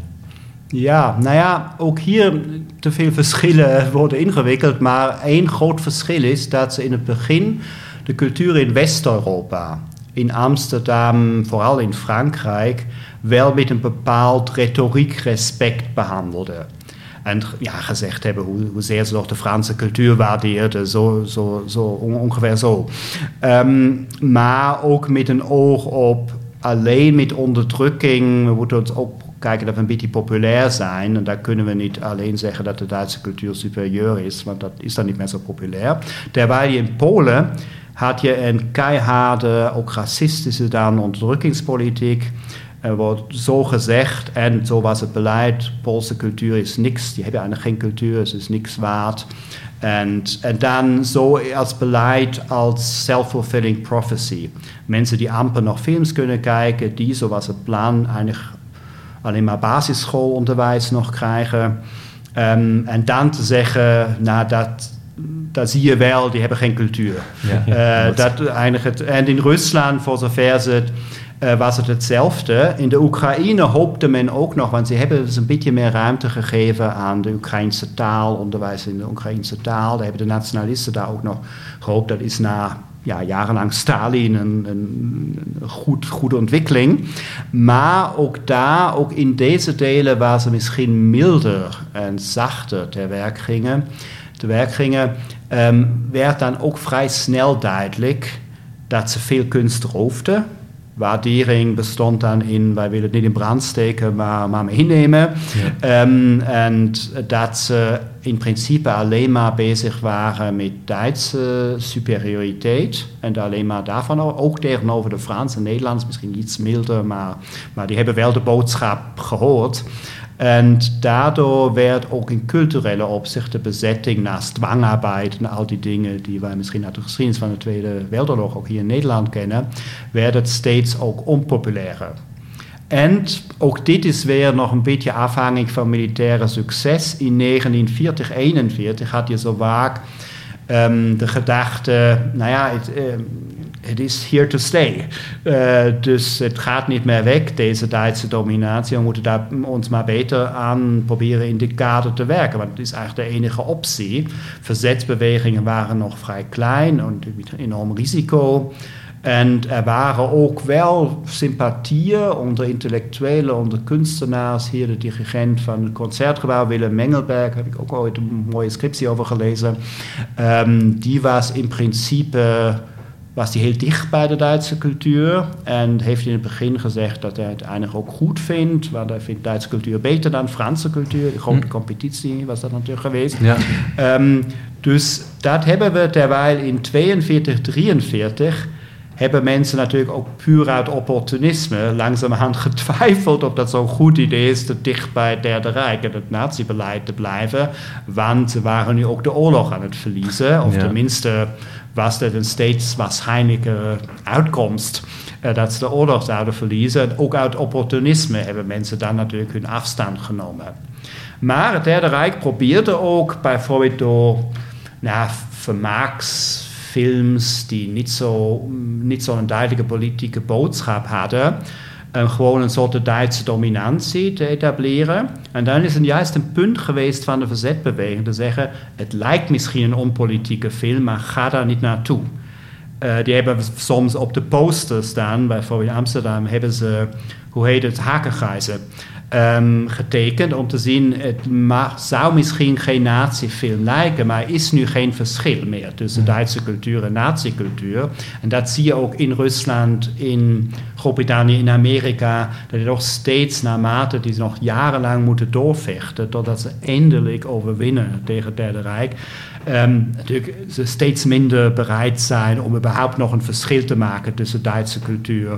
Ja, nou ja, ook hier te veel verschillen worden ingewikkeld. Maar één groot verschil is dat ze in het begin de cultuur in West-Europa in Amsterdam, vooral in Frankrijk, wel met een bepaald retoriek respect behandelde. En ja, gezegd hebben hoe, hoezeer ze toch de Franse cultuur waardeerden, zo, ongeveer zo. Um, maar ook met een oog op alleen met onderdrukking, we moeten ons ook kijken dat we een beetje populair zijn. En daar kunnen we niet alleen zeggen dat de Duitse cultuur superieur is, want dat is dan niet meer zo populair. Terwijl je in Polen had je een keiharde, ook racistische dan onderdrukkingspolitiek. Er wordt zo gezegd, en zo was het beleid, Poolse cultuur is niks, die hebben eigenlijk geen cultuur, het is niks waard. En, en dan zo als beleid als self-fulfilling prophecy. Mensen die amper nog films kunnen kijken, die, zo was het plan, eigenlijk alleen maar basisschoolonderwijs nog krijgen. Um, en dan te zeggen, nou dat daar zie je wel, die hebben geen cultuur. Ja, uh, dat het, en in Rusland, voor zover ze het, uh, was het hetzelfde. In de Oekraïne hoopte men ook nog, want ze hebben dus een beetje meer ruimte gegeven aan de Oekraïnse taal, onderwijs in de Oekraïnse taal. Daar hebben de nationalisten daar ook nog gehoopt. Dat is na ja, jarenlang Stalin een, goed, goede ontwikkeling. Maar ook daar, ook in deze delen, waar ze misschien milder en zachter ter werk gingen te werk gingen, um, werd dan ook vrij snel duidelijk dat ze veel kunst roofden. Waardering bestond dan in, wij willen het niet in brand steken, maar, maar meenemen. Ehm, en dat ze in principe alleen maar bezig waren met Duitse superioriteit. En alleen maar daarvan, ook tegenover de Fransen en Nederlanders, misschien iets milder, maar, maar die hebben wel de boodschap gehoord. En daardoor werd ook in culturele opzicht de bezetting dwangarbeid en al die dingen die wij misschien uit de geschiedenis van de Tweede Wereldoorlog ook hier in Nederland kennen, werd het steeds ook onpopulairder. En ook dit is weer nog een beetje afhankelijk van militaire succes. In 1940, 41 had je zo vaak um, de gedachte, nou ja, het, um, het is here to stay. Uh, dus het gaat niet meer weg, deze Duitse dominatie. We moeten daar ons maar beter aan proberen in dit kader te werken. Want het is eigenlijk de enige optie. Verzetsbewegingen waren nog vrij klein en met enorm risico. En er waren ook wel sympathieën onder intellectuelen, onder kunstenaars. Hier de dirigent van het Concertgebouw, Willem Mengelberg, heb ik ook ooit een mooie scriptie over gelezen. Um, die was in principe was hij heel dicht bij de Duitse cultuur en heeft in het begin gezegd dat hij het uiteindelijk ook goed vindt, want hij vindt Duitse cultuur beter dan Franse cultuur. De grote hm. competitie was dat natuurlijk geweest. Ja. Um, dus dat hebben we terwijl in 42, 43 hebben mensen natuurlijk ook puur uit opportunisme langzamerhand getwijfeld of dat zo'n goed idee is te dicht bij het Derde Rijk en het nazi-beleid te blijven. Want ze waren nu ook de oorlog aan het verliezen. Of tenminste was dat een steeds waarschijnlijke uitkomst. Uh, dat ze de oorlog zouden verliezen. Ook uit opportunisme hebben mensen dan natuurlijk hun afstand genomen. Maar het Derde Rijk probeerde ook bijvoorbeeld door nou, vermaaks films die niet zo, niet zo duidelijke politieke boodschap hadden, gewoon een soort Duitse dominantie te etableren. En dan is het juist een punt geweest van de verzetbeweging te zeggen: het lijkt misschien een onpolitieke film, maar ga daar niet naartoe. Uh, die hebben soms op de posters staan, bijvoorbeeld in Amsterdam, hebben ze, hoe heet het, hakengijzen um, getekend om te zien, het mag, zou misschien geen nazi-film lijken, maar is nu geen verschil meer tussen Duitse cultuur en nazi-cultuur. En dat zie je ook in Rusland, in Groot-Brittannië, in Amerika, dat je nog steeds naarmate die nog jarenlang moeten doorvechten, totdat ze eindelijk overwinnen tegen het Derde Rijk. Um, natuurlijk ze steeds minder bereid zijn om überhaupt nog een verschil te maken tussen Duitse cultuur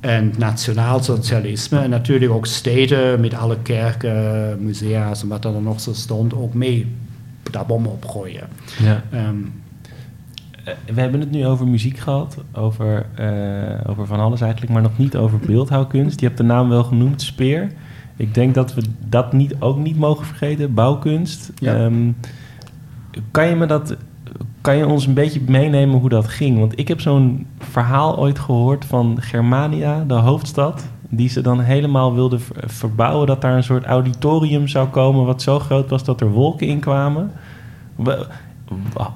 en nationaalsocialisme. En natuurlijk ook steden met alle kerken, musea's en wat er nog zo stond, ook mee daar bommen opgooien. Ja. Um, we hebben het nu over muziek gehad, over, uh, over van alles eigenlijk, maar nog niet over beeldhouwkunst. Je hebt de naam wel genoemd, Speer. Ik denk dat we dat niet, ook niet mogen vergeten, bouwkunst. Ja. Um, kan je me dat kan je ons een beetje meenemen hoe dat ging? Want ik heb zo'n verhaal ooit gehoord van Germania, de hoofdstad. Die ze dan helemaal wilden verbouwen. Dat daar een soort auditorium zou komen. Wat zo groot was dat er wolken in kwamen.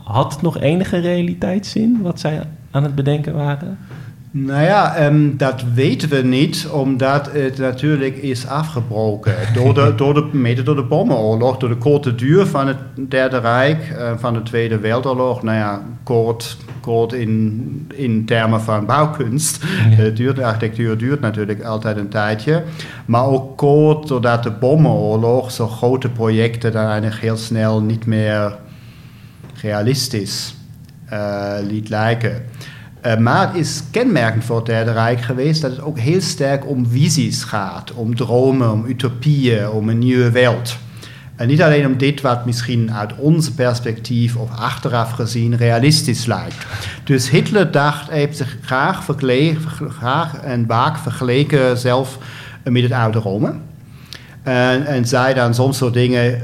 Had het nog enige realiteitszin wat zij aan het bedenken waren? Nou ja, um, dat weten we niet, omdat het natuurlijk is afgebroken. Door de, door de, mede door de bommenoorlog, door de korte duur van het Derde Rijk, uh, van de Tweede Wereldoorlog. Nou ja, kort, kort in, in termen van bouwkunst. Ja. Uh, duurt, de architectuur duurt natuurlijk altijd een tijdje. Maar ook kort doordat de bommenoorlog zo grote projecten dan eigenlijk heel snel niet meer realistisch uh, liet lijken. Uh, maar het is kenmerkend voor het Derde Rijk geweest dat het ook heel sterk om visies gaat, om dromen, om utopieën, om een nieuwe wereld. En niet alleen om dit wat misschien uit ons perspectief of achteraf gezien realistisch lijkt. Dus Hitler dacht, hij heeft zich graag, en vaak vergeleken zelf met het oude Rome. En, zei dan soms zo dingen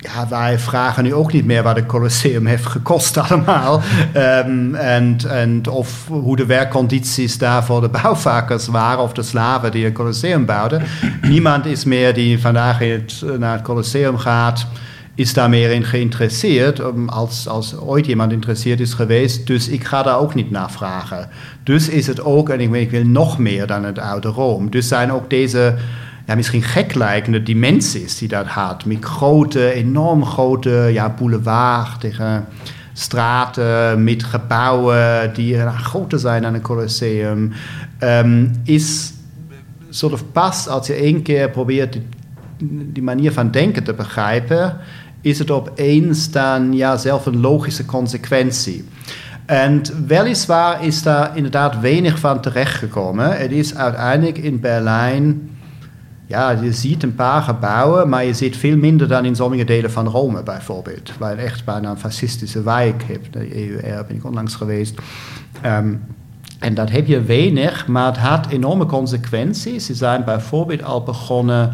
ja, wij vragen nu ook niet meer wat het Colosseum heeft gekost allemaal. um, en, en of hoe de werkcondities daar voor de bouwvakkers waren of de slaven die het Colosseum bouwden. Niemand is meer die vandaag naar het Colosseum gaat, is daar meer in geïnteresseerd um, als, als ooit iemand geïnteresseerd is geweest. Dus ik ga daar ook niet naar vragen. Dus is het ook, en ik, ik wil nog meer dan het oude Rome. Dus zijn ook deze ja, misschien gek lijkende dimensies die dat had. Met grote, enorm grote ja, straten met gebouwen die groter zijn dan een Colosseum. Um, is soort of pas als je één keer probeert die, die, manier van denken te begrijpen, is het opeens dan ja, zelf een logische consequentie. En weliswaar is daar inderdaad weinig van terechtgekomen. Het is uiteindelijk in Berlijn ja, je ziet een paar gebouwen, maar je ziet veel minder dan in sommige delen van Rome bijvoorbeeld. Waar je echt bijna een fascistische wijk hebt. De EUR ben ik onlangs geweest. Um, en dat heb je weinig, maar het had enorme consequenties. Ze zijn bijvoorbeeld al begonnen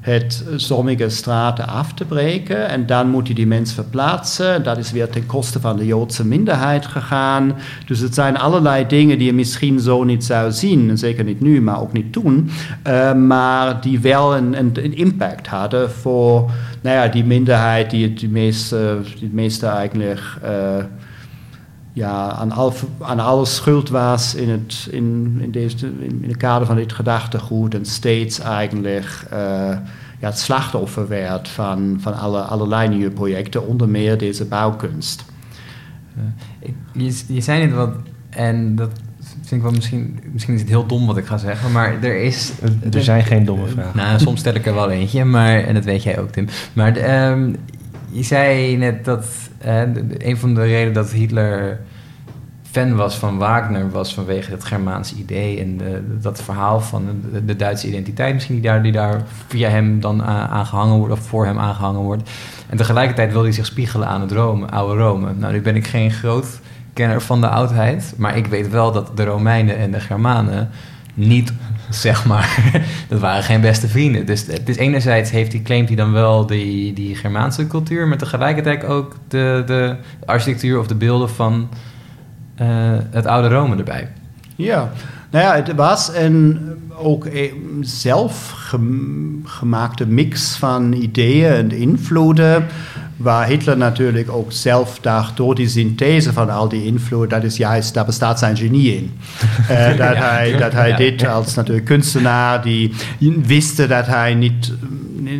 het sommige straten af te breken. En dan moet je die mensen verplaatsen. Dat is weer ten koste van de Joodse minderheid gegaan. Dus het zijn allerlei dingen die je misschien zo niet zou zien. Zeker niet nu, maar ook niet toen. Uh, maar die wel een, impact hadden voor nou ja, die minderheid die het, die meeste, die meeste eigenlijk... Uh, ja, aan, al, aan alles schuld was in het, in, in, deze, in, in het kader van dit gedachtegoed en steeds eigenlijk uh, ja, het slachtoffer werd van, van alle, allerlei nieuwe projecten, onder meer deze bouwkunst. Uh, je, je zei net wat, en dat vind ik wel misschien, misschien is het heel dom wat ik ga zeggen, maar er is... Er zijn geen domme vragen. Nou, soms stel ik er wel eentje, maar, en dat weet jij ook, Tim. Maar um, je zei net dat uh, een van de redenen dat Hitler fan was van Wagner was vanwege het Germaanse idee en dat verhaal van de, Duitse identiteit misschien die daar, die daar via hem dan aangehangen wordt of voor hem aangehangen wordt. En tegelijkertijd wil hij zich spiegelen aan het Rome, oude Rome. Nou, nu ben ik geen groot kenner van de oudheid, maar ik weet wel dat de Romeinen en de Germanen niet, zeg maar, dat waren geen beste vrienden. Dus het enerzijds heeft hij, claimt hij dan wel die, die Germaanse cultuur, maar tegelijkertijd ook de, de architectuur of de beelden van het oude Rome erbij. Ja, nou ja, het was een ook zelfgemaakte mix van ideeën en invloeden. waar Hitler natuurlijk ook zelf dacht, door die synthese van al die invloed, dat is juist, daar bestaat zijn genie in. uh, dat, ja, hij, dat hij dit als natuurlijk kunstenaar, die wist dat hij niet,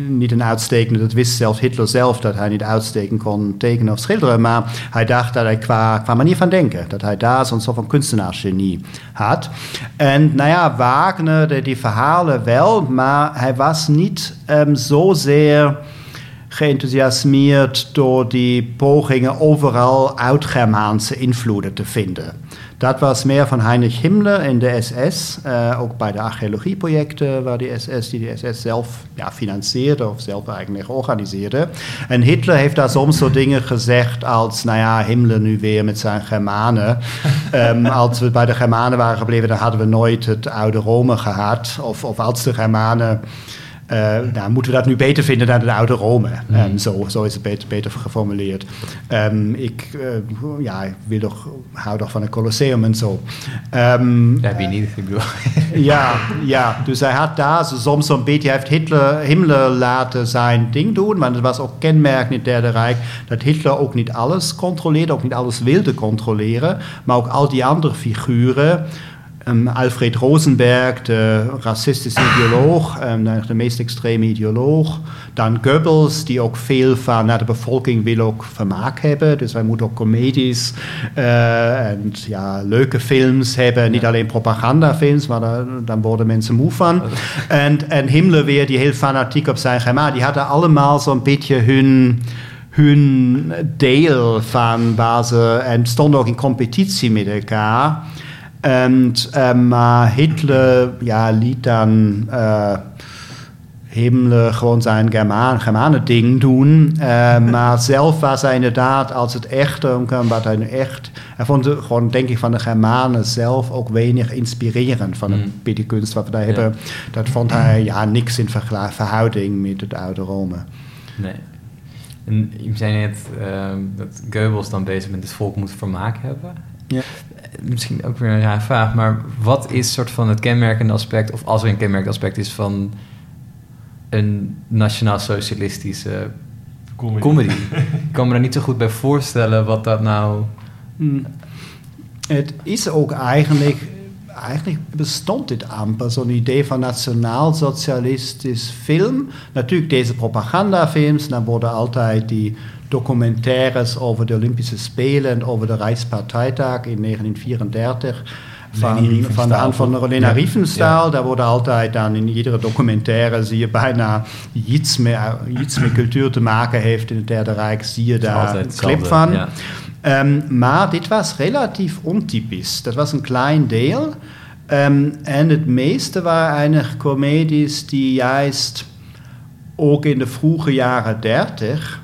niet een uitstekende, dat wist zelfs Hitler zelf, dat hij niet uitstekend kon tekenen of schilderen, maar hij dacht dat hij qua, manier van denken, dat hij daar zo'n soort van kunstenaarsgenie had. En nou ja, Wagner, die, die verhalen wel, maar hij was niet um, zozeer geenthousiasmeerd door die pogingen overal oud-Germaanse invloeden te vinden. Dat was meer van Heinrich Himmler in de SS, uh, ook bij de archeologieprojecten waar die SS, die de SS zelf ja, financierde of zelf eigenlijk organiseerde. En Hitler heeft daar soms zo dingen gezegd als, nou ja, Himmler nu weer met zijn Germanen. um, als we bij de Germanen waren gebleven, dan hadden we nooit het oude Rome gehad. Of, of als de Germanen nou, moeten we dat nu beter vinden dan de oude Rome? Mm. Um, zo, zo, is het beter, beter geformuleerd. Um, ik, uh, ja, ik wil toch, hou toch van het Colosseum en zo. Um, ja, wie niet? Ik bedoel. ja, ja, dus hij had daar soms zo'n beetje, hij heeft Hitler, Himmler laten zijn ding doen, maar het was ook kenmerk in het Derde Rijk dat Hitler ook niet alles controleerde, ook niet alles wilde controleren, maar ook al die andere figuren Um, Alfred Rosenberg, de racistische ideoloog, um, de meest extreme ideoloog. Dan Goebbels, die ook veel van naar de bevolking wil ook vermaak hebben. Dus wij moeten ook comedies uh, en ja, leuke films hebben. Niet alleen propagandafilms, maar daar, dan worden mensen moe van. En, en Himmler weer, die heel fanatiek op zijn gemaakt. Die hadden allemaal zo'n beetje hun hun deel van waar ze en stonden ook in competitie met elkaar. En uh, Hitler ja, liet dan uh, Himmler gewoon zijn German, Germanen ding doen. Uh, maar zelf was hij inderdaad, als het echt om kwam, wat hij echt... Hij vond het gewoon, denk ik, van de Germanen zelf ook weinig inspirerend van beetje kunst wat we daar ja. hebben. Dat vond hij ja, niks in verhouding met het oude Rome. Nee. En je zei net uh, dat Goebbels dan bezig met het volk moet vermaak hebben. Ja misschien ook weer een raar vraag, maar wat is soort van het kenmerkende aspect, of als er een kenmerkend aspect is van een nationaal-socialistische comedy? comedy. Ik kan me er niet zo goed bij voorstellen wat dat nou. Hmm. Het is ook eigenlijk, eigenlijk bestond dit amper, zo'n idee van nationaal-socialistisch film. Natuurlijk deze propagandafilms, dan worden altijd die documentaires over de Olympische Spelen en over de Rijkspartijtag in 1934 van, van de hand van Rolena ja. Riefenstahl. Ja. Daar wordt altijd dan in iedere documentaire, zie je bijna iets met, iets met cultuur te maken heeft in het Derde Rijk, zie je daar een clip van. Ja. Um, maar dit was relatief ontypisch. Dat was een klein deel. Um, en het meeste waren eigenlijk comedies die juist ook in de vroege jaren 30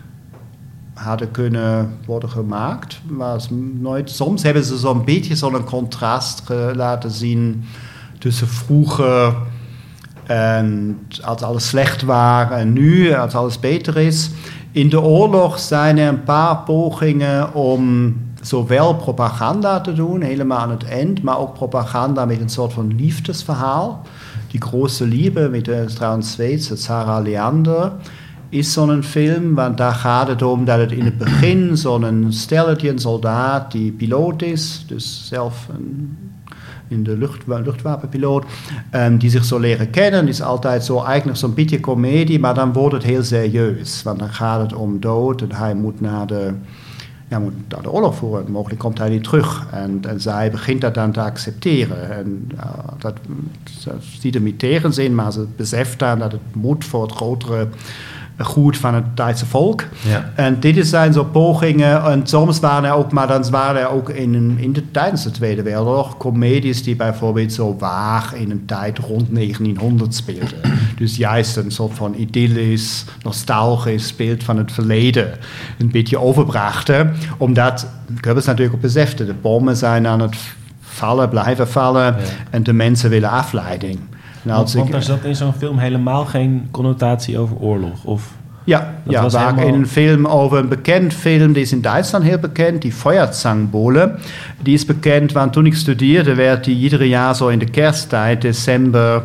hadden kunnen worden gemaakt. Maar nooit, soms hebben ze zo'n beetje zo'n contrast laten zien tussen vroeger en als alles slecht was en nu, als alles beter is. In de oorlog zijn er een paar pogingen om zowel propaganda te doen, helemaal aan het eind, maar ook propaganda met een soort van liefdesverhaal. Die grote liefde met de trouwens Zweedse Sarah Leander is zo'n film, want daar gaat het om dat het in het begin zo'n stelletje, een soldaat die piloot is, dus zelf een, in de lucht, luchtwapenpiloot, um, die zich zo leren kennen, is altijd zo eigenlijk zo'n beetje comedie, maar dan wordt het heel serieus, want dan gaat het om dood en hij moet naar de, ja, moet naar de oorlog voeren. Mogelijk komt hij niet terug. En, zij begint dat dan te accepteren. En dat, ziet er niet tegenzin, maar ze beseft dan dat het moet voor het grotere goed van het Duitse volk. Ja. En dit zijn zo pogingen, en soms waren er ook, maar dan waren er ook in, in de, tijdens de Tweede Wereldoorlog comedies die bijvoorbeeld zo waar in een tijd rond 1900 speelden. dus juist een soort van idyllisch, nostalgisch beeld van het verleden een beetje overbrachten. Omdat Goebbels natuurlijk ook besefte, de bommen zijn aan het vallen, blijven vallen ja. en de mensen willen afleiding. Nou, want, want er zat in zo'n film helemaal geen connotatie over oorlog? Of ja, ja waar helemaal... in een film over een bekend film, die is in Duitsland heel bekend, die Feuerzangenbowle. Die is bekend, want toen ik studeerde werd die iedere jaar zo in de kersttijd, december,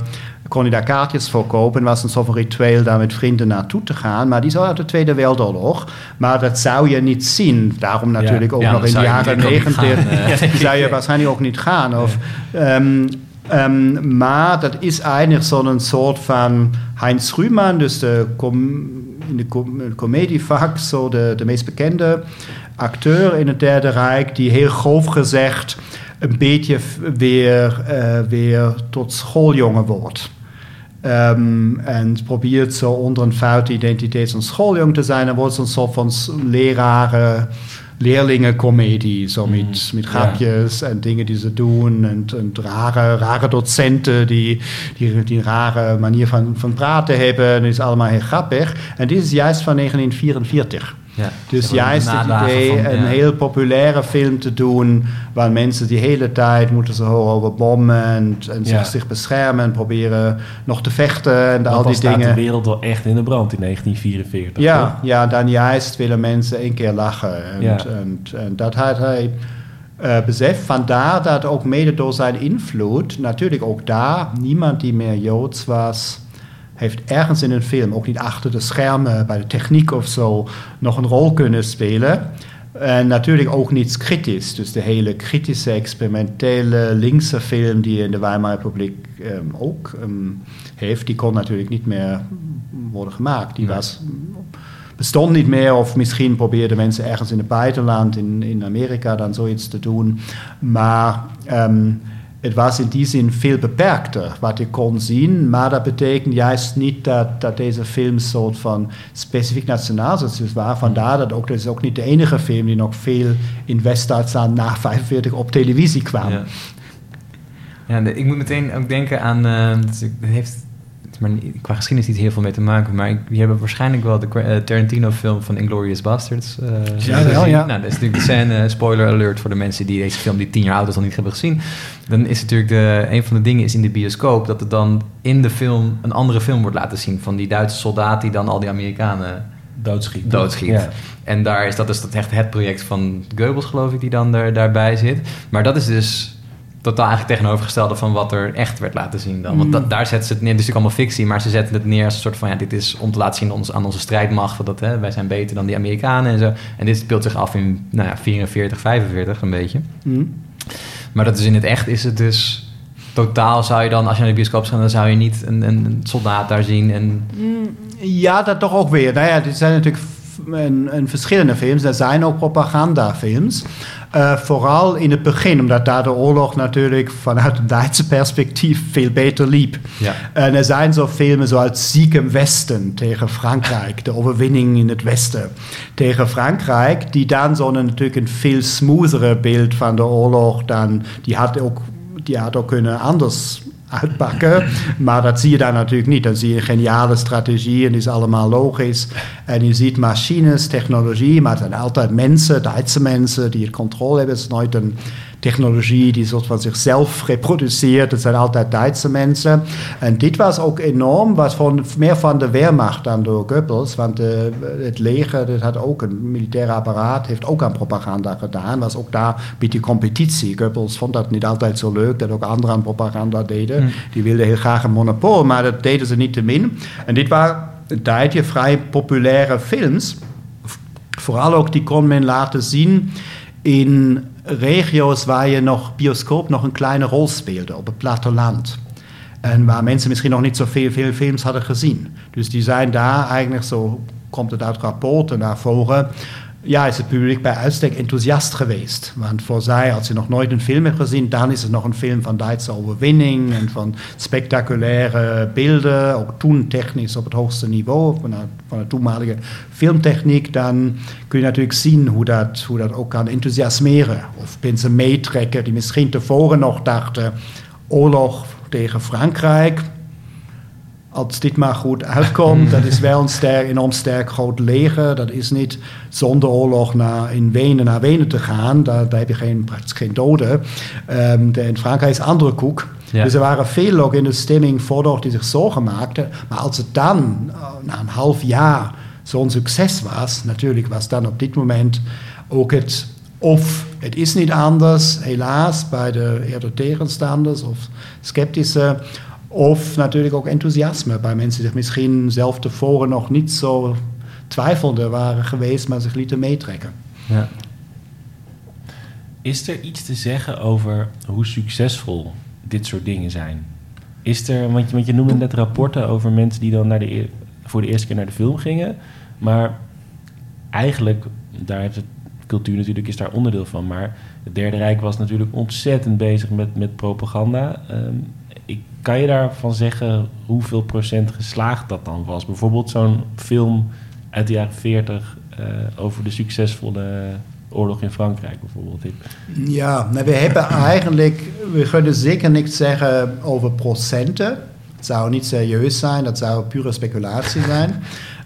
kon je daar kaartjes voor kopen. was een soort van ritueel daar met vrienden naartoe te gaan. Maar die zou uit de Tweede Wereldoorlog. Maar dat zou je niet zien. Daarom natuurlijk ook nog in de jaren negentig. zou je waarschijnlijk ook niet gaan. Of, um, um, maar dat is eigenlijk zo'n soort van Heinz Rühmann, dus de in de comedievak, zo de, meest bekende acteur in het Derde Rijk, die heel grof gezegd een beetje weer, uh, weer tot schooljongen wordt. Um, en probeert zo onder een foute identiteit zo'n schooljong te zijn. Dan wordt zo'n soort van leraren, leerlingencomedie. Zo met, mm, met grapjes ja. en dingen die ze doen. En, en rare, rare docenten die, die, die rare manier van, van praten hebben. En dat is allemaal heel grappig. En dit is juist van 1944. Ja, dus juist het idee van, een heel populaire film te doen, waar mensen die hele tijd moeten ze horen over bommen en, en ja. zich beschermen en proberen nog te vechten en al die dingen. de wereld wel echt in de brand in 1944. Ja, ja dan juist willen mensen één keer lachen. En, ja. en, en dat had hij uh, beseft. Vandaar dat ook mede door zijn invloed, natuurlijk ook daar, niemand die meer Joods was heeft ergens in een film, ook niet achter de schermen bij de techniek of zo, nog een rol kunnen spelen. En natuurlijk ook niets kritisch. Dus de hele kritische, experimentele, linkse film die in de Weimar Republiek um, ook um, heeft, die kon natuurlijk niet meer worden gemaakt. Die was, bestond niet meer of misschien probeerden mensen ergens in het buitenland, in, in Amerika, dan zoiets te doen. Maar um, het was in die zin veel beperkter wat je kon zien, maar dat betekent juist niet dat, deze film soort van specifiek nationaalsocialistisch was. Vandaar dat ook, dat is ook niet de enige film die nog veel in West-Duitsland na 45 op televisie kwam. Ja. ja ik moet meteen ook denken aan, uh, heeft maar qua geschiedenis niet heel veel mee te maken. Maar die hebben waarschijnlijk wel de uh, Tarantino-film van Inglourious Basterds uh, ja, wel, ja. Nou, dat is natuurlijk de scène, spoiler alert voor de mensen die deze film die tien jaar oud is nog niet hebben gezien. Dan is natuurlijk de, een van de dingen is in de bioscoop dat er dan in de film een andere film wordt laten zien van die Duitse soldaat die dan al die Amerikanen doodschiet. doodschiet. Ja. En daar is dat is dat echt het project van Goebbels, geloof ik, die dan er, daarbij zit. Maar dat is dus totaal eigenlijk tegenovergestelde van wat er echt werd laten zien dan. Want mm. daar zetten ze het neer, dus natuurlijk allemaal fictie, maar ze zetten het neer als een soort van, ja, dit is om te laten zien ons, aan onze strijdmacht, dat, hè, wij zijn beter dan die Amerikanen en zo. En dit speelt zich af in, nou ja, 44, 45 een beetje. Mm. Maar dat is in het echt, is het dus totaal zou je dan, als je naar de bioscoop gaat, dan zou je niet een, een soldaat daar zien. En... Mm, ja, dat toch ook weer. Nou ja, dit zijn natuurlijk in, verschillende films. Er zijn ook propagandafilms. Uh, vooral in het begin, omdat daar de oorlog natuurlijk vanuit het Duitse perspectief veel beter liep. Ja. En er zijn zo filmen zoals Sieg im Westen tegen Frankrijk, de overwinning in het Westen tegen Frankrijk, die dan zo natuurlijk een veel smoothere beeld van de oorlog dan, die had ook, die had ook kunnen anders uitpakken. Maar dat zie je daar natuurlijk niet. Dan zie je geniale strategieën, die is allemaal logisch. En je ziet machines, technologie, maar het zijn altijd mensen, Duitse mensen, die het controle hebben. Het is nooit een technologie die soort van zichzelf reproduceert. Het zijn altijd Duitse mensen. En dit was ook enorm, was van, meer van de Wehrmacht dan door Goebbels. Want de, het leger, dat had ook een militaire apparaat, heeft ook aan propaganda gedaan. Was ook daar een beetje competitie. Goebbels vond dat niet altijd zo leuk, dat ook anderen aan propaganda deden. Hmm. Die wilden heel graag een monopol, maar dat deden ze niet te min. En dit waren een tijdje vrij populaire films. Vooral ook die kon men laten zien in regio's waar je nog bioscoop nog een kleine rol speelde, op het platteland. En waar mensen misschien nog niet zoveel veel films hadden gezien. Dus die zijn daar eigenlijk, zo komt het uit rapporten naar voren, ja, is het publiek bij uitstek enthousiast geweest. Want voor zij, als je nog nooit een film hebt gezien, dan is het nog een film van Duitse overwinning en van spectaculaire beelden, ook toen technisch op het hoogste niveau, van de, toenmalige filmtechniek. Dan kun je natuurlijk zien hoe dat, hoe dat ook kan enthousiasmeren. Of mensen meetrekken die misschien tevoren nog dachten, oorlog tegen Frankrijk, als dit maar goed uitkomt, dat is wel een sterk, enorm sterk groot leger. Dat is niet zonder oorlog naar, in Wenen naar Wenen te gaan. Daar, daar heb je geen, praktisch geen doden. Um, in Frankrijk is andere koek. Dus er waren veel ook in de stemming voor die zich zorgen maakten. Maar als het dan uh, na een half jaar zo'n succes was, natuurlijk was dan op dit moment ook het of het is niet anders, helaas, bij de eerder tegenstanders of sceptische Of natuurlijk ook enthousiasme bij mensen die zich misschien zelf tevoren nog niet zo twijfelden waren geweest, maar zich lieten meetrekken. Ja. Is er iets te zeggen over hoe succesvol dit soort dingen zijn? Is er, want je, want je noemde net rapporten over mensen die dan naar de, voor de eerste keer naar de film gingen. Maar eigenlijk, daar heeft het cultuur natuurlijk is daar onderdeel van. Maar het Derde Rijk was natuurlijk ontzettend bezig met, met propaganda. Ehm, kan je daarvan zeggen hoeveel procent geslaagd dat dan was? Bijvoorbeeld zo'n film uit de jaren 40 uh, eh, over de succesvolle oorlog in Frankrijk bijvoorbeeld. Ja, nou, we hebben eigenlijk, we kunnen zeker niks zeggen over procenten. Het zou niet serieus zijn, dat zou pure speculatie zijn.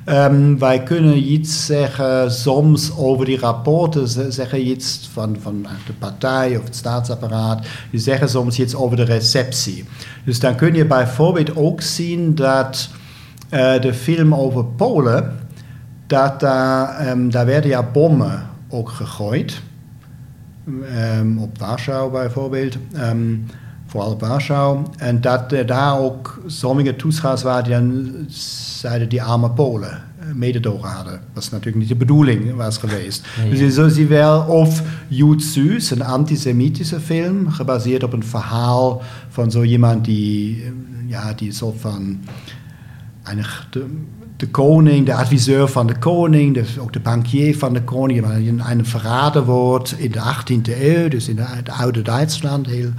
Um, wij kunnen iets zeggen soms over die rapporten, zeggen iets van, van de partij of het staatsapparaat, die zeggen soms iets over de receptie. Dus dan kun je bijvoorbeeld ook zien dat uh, de film over Polen, dat daar, um, daar werden ja bommen ook gegooid. Um, op Warschau bijvoorbeeld. Vooral Warschau. En dat er daar ook sommige toeschouwers waren die dan zeiden die arme Polen eh, mededogen hadden. Was natuurlijk niet de bedoeling was geweest. Dus je zult zien wel of Jud Süß, een antisemitische film, gebaseerd op een verhaal van zo iemand die, eh, ja, die soort van eigenlijk de, de koning, de adviseur van de koning, dus ook de bankier van de koning, in een verraden wordt in de 18e eeuw, dus in het oude Duitsland, heel,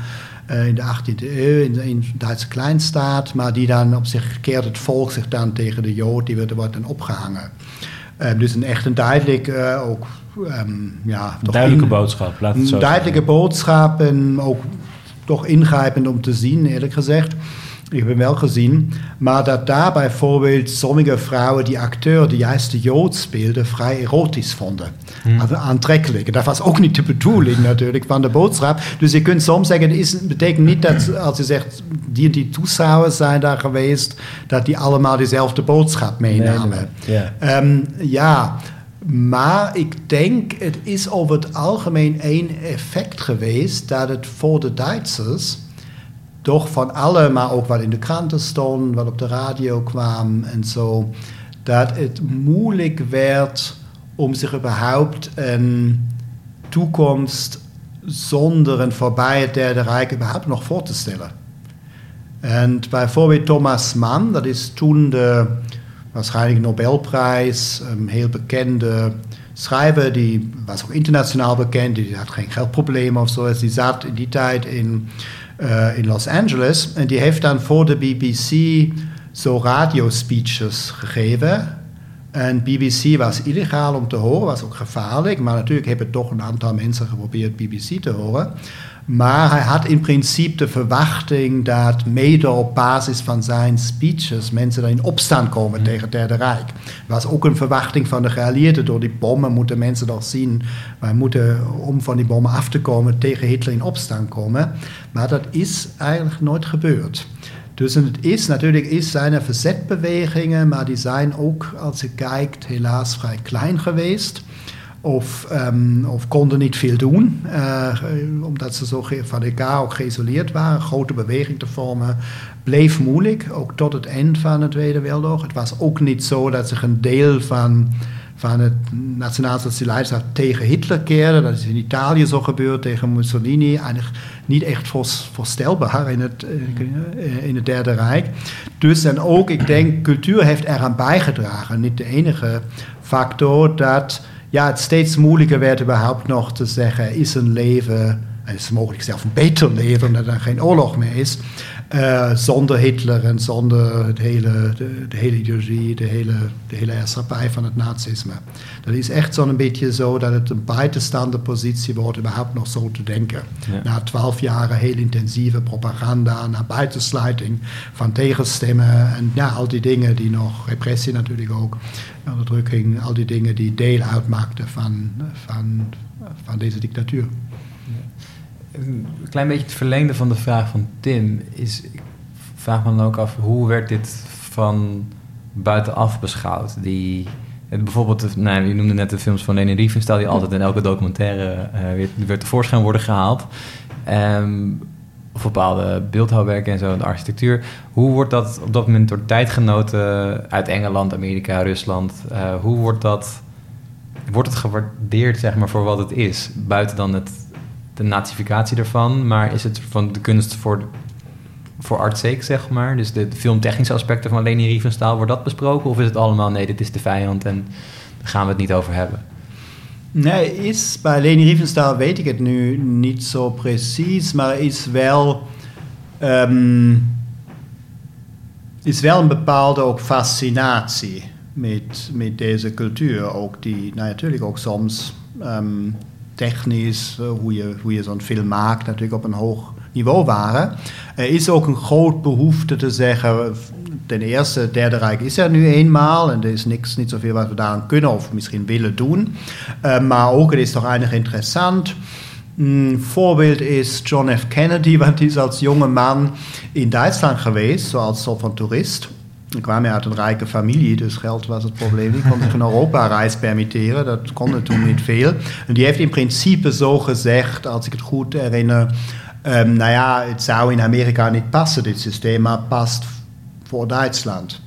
in de 18e eeuw, in, in de Duitse kleinstaat, maar die dan op zich keert het volk zich dan tegen de Jood, die wordt, wordt dan opgehangen. Uh, dus een echt een duidelijk, uh, ook, um, ja, duidelijke in, boodschap, laat het zo Een duidelijke boodschap en ook toch ingrijpend om te zien, eerlijk gezegd. Ik heb hem wel gezien. Maar dat daar bijvoorbeeld sommige vrouwen die acteur die juist de Jood speelde vrij erotisch vonden. Hmm. Aantrekkelijk. Dat was ook niet de bedoeling natuurlijk van de boodschap. Dus je kunt soms zeggen, het betekent niet dat als je zegt, die en die toeschouwers zijn daar geweest, dat die allemaal dezelfde boodschap meenamen. Ja, maar ik denk, het is over het algemeen één effect geweest dat het voor de Duitsers toch van alle, maar ook wat in de kranten stond, wat op de radio kwam en zo, dat het moeilijk werd om zich überhaupt een toekomst zonder een voorbij het Derde Rijk überhaupt nog voor te stellen. En bijvoorbeeld Thomas Mann, dat is toen de waarschijnlijk Nobelprijs, een heel bekende schrijver, die was ook internationaal bekend, die had geen geldproblemen of zo. Dus die zat in die tijd in in Los Angeles. En die heeft dan voor de BBC zo radiospeeches gegeven. En BBC was illegaal om te horen, was ook gevaarlijk. Maar natuurlijk hebben toch een aantal mensen geprobeerd BBC te horen. Maar hij had in principe de verwachting dat mede op basis van zijn speeches mensen dan in opstand komen tegen het Derde Rijk. was ook een verwachting van de geallieerden. Door die bommen moeten mensen toch zien, wij moeten om van die bommen af te komen tegen Hitler in opstand komen. Maar dat is eigenlijk nooit gebeurd. Dus het is natuurlijk is zijn er verzetbewegingen, maar die zijn ook, als je kijkt, helaas vrij klein geweest of, um, of konden niet veel doen, uh, omdat ze zo van elkaar ook geïsoleerd waren. Grote beweging te vormen bleef moeilijk, ook tot het eind van de Tweede Wereldoorlog. Het was ook niet zo dat zich een deel van, van het nationaal-socialisme tegen Hitler keerde. Dat is in Italië zo gebeurd, tegen Mussolini. Eigenlijk niet echt voorstelbaar in het, eh, in het Derde Rijk. Dus en ook, ik denk, cultuur heeft eraan bijgedragen. Niet de enige factor dat ja, het steeds moeilijker werd überhaupt nog te zeggen, is een leven, en is mogelijk zelfs een beter leven, omdat er geen oorlog meer is, uh, zonder Hitler en zonder het hele, de, de, hele ideologie, de hele, de hele heerschappij van het nazisme. Dat is echt zo'n beetje zo dat het een buitenstaande positie wordt, überhaupt nog zo te denken. Na twaalf jaren heel intensieve propaganda, na buitensluiting van tegenstemmen en ja, al die dingen die nog, repressie natuurlijk ook, onderdrukking, al die dingen die deel uitmaakten van, van, van deze dictatuur een klein beetje het verlengde van de vraag van Tim is, ik vraag me dan ook af, hoe werd dit van buitenaf beschouwd? Die, bijvoorbeeld, nou, je noemde net de films van Leni Riefenstahl, die altijd in elke documentaire uh, weer, weer tevoorschijn worden gehaald. Um, of bepaalde beeldhouwwerken en zo, de architectuur. Hoe wordt dat op dat moment door tijdgenoten uit Engeland, Amerika, Rusland, uh, hoe wordt dat, wordt het gewaardeerd zeg maar, voor wat het is? Buiten dan het, de natificatie ervan, maar is het van de kunst voor, voor art's sake, zeg maar? Dus de, filmtechnische aspecten van Leni Riefenstahl, wordt dat besproken? Of is het allemaal, nee, dit is de vijand en daar gaan we het niet over hebben? Nee, is, bij Leni Riefenstahl weet ik het nu niet zo precies, maar is wel, um, is wel een bepaalde ook fascinatie met, met deze cultuur. Ook die nou, natuurlijk ook soms um, technisch, uh, hoe je, hoe je zo'n film maakt, natuurlijk op een hoog niveau waren. Er is ook een groot behoefte te zeggen, ten eerste, Derde Rijk is er nu eenmaal en er is niks, niet zoveel wat we daaraan kunnen of misschien willen doen. Uh, maar ook, het is toch eigenlijk interessant. Een voorbeeld is John F. Kennedy, want die is als jonge man in Duitsland geweest, zoals soort van toerist. Ik kwam uit een rijke familie, dus geld was het probleem niet. kon zich een Europa-reis permitteren, dat kon toen niet veel. En die heeft in principe zo gezegd, als ik het goed herinner... Um, nou ja, het zou in Amerika niet passen, dit systeem, maar past voor Duitsland.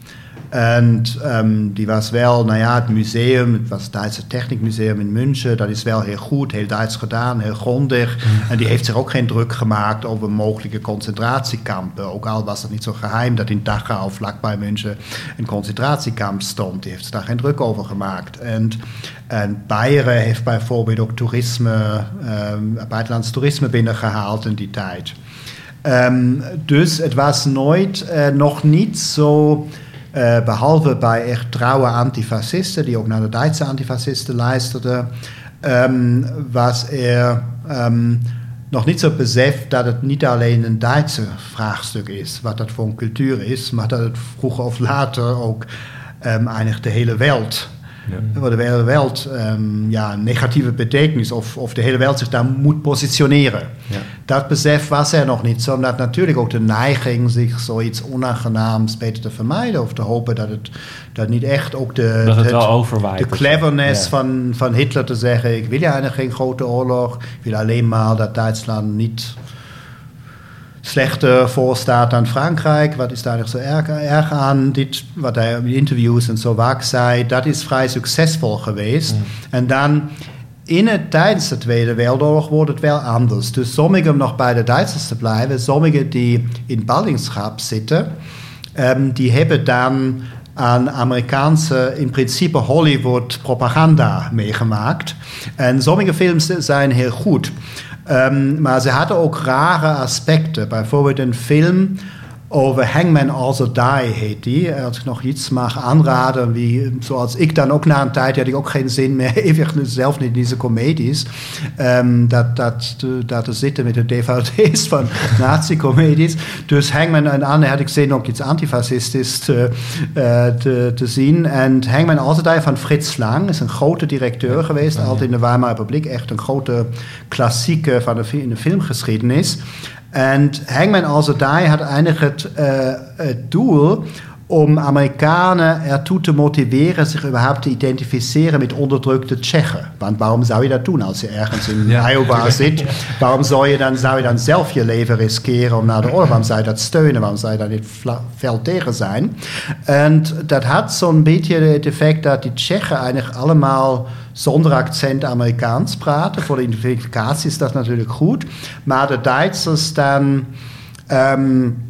En um, die was wel, nou ja, het museum, het was het Duitse Technikmuseum in München, dat is wel heel goed, heel Duits gedaan, heel grondig. En die heeft zich ook geen druk gemaakt over mogelijke concentratiekampen. Ook al was het niet zo geheim dat in Dachau, vlakbij München, een concentratiekamp stond. Die heeft zich daar geen druk over gemaakt. En, en Beieren heeft bijvoorbeeld ook toerisme, um, buitenlands toerisme binnengehaald in die tijd. Um, dus het was nooit, uh, nog niet zo, uh, behalve bij echt trouwe antifascisten, die ook naar de Duitse antifascisten luisterden, um, was er um, nog niet zo beseft dat het niet alleen een Duitse vraagstuk is, wat dat voor een cultuur is, maar dat het vroeger of later ook eigenlijk de hele wereld ja. De hele wereld ja, negatieve betekenis of, of de hele wereld zich daar moet positioneren. Ja. Dat besef was er nog niet, omdat natuurlijk ook de neiging zich zoiets onaangenaams beter te vermijden of te hopen dat het dat niet echt ook de, dat het wel overwaait. de cleverness ja. van, van Hitler te zeggen: ik wil ja eigenlijk geen grote oorlog, ik wil alleen maar dat Duitsland niet slechter voor staat dan Frankrijk. Wat is daar nog zo erg, erg aan? Dit, wat hij in interviews en zo vaak zei, dat is vrij succesvol geweest. En dan in het, tijdens de Tweede Wereldoorlog wordt het wel anders. Dus sommigen nog bij de Duitsers te blijven, sommigen die in ballingschap zitten, um, die hebben dan aan Amerikaanse, in principe Hollywood-propaganda meegemaakt. En sommige films zijn heel goed. Um, maar ze hadden ook rare aspecten. Bijvoorbeeld een film over Hangman Also Die heet die. Als ik nog iets mag aanraden, wie, zoals ik dan ook na een tijd, had ik ook geen zin meer, even zelf niet in deze comedies, um, dat, dat, dat te zitten met de dvd's van nazi-comedies. Dus Hangman en Anne had ik zin om iets antifascistisch te, uh, te, te, zien. En Hangman Also Die van Fritz Lang is een grote directeur geweest, altijd in de Weimar Republiek, echt een grote klassieke van de, in de filmgeschiedenis. En Hangman Also Die had eigenlijk het, uh, het doel om Amerikanen ertoe te motiveren zich überhaupt te identificeren met onderdrukte Tsjechen. Want waarom zou je dat doen als je ergens in ja. Iowa zit? Waarom zou je, dan, zou je dan zelf je leven riskeren om naar de oorlog? Waarom zou je dat steunen? Waarom zou je daar niet fel tegen zijn? En dat had zo'n beetje het effect dat die Tsjechen eigenlijk allemaal zonder accent Amerikaans praten. Voor de identificatie is dat natuurlijk goed. Maar de Duitsers dan... Um,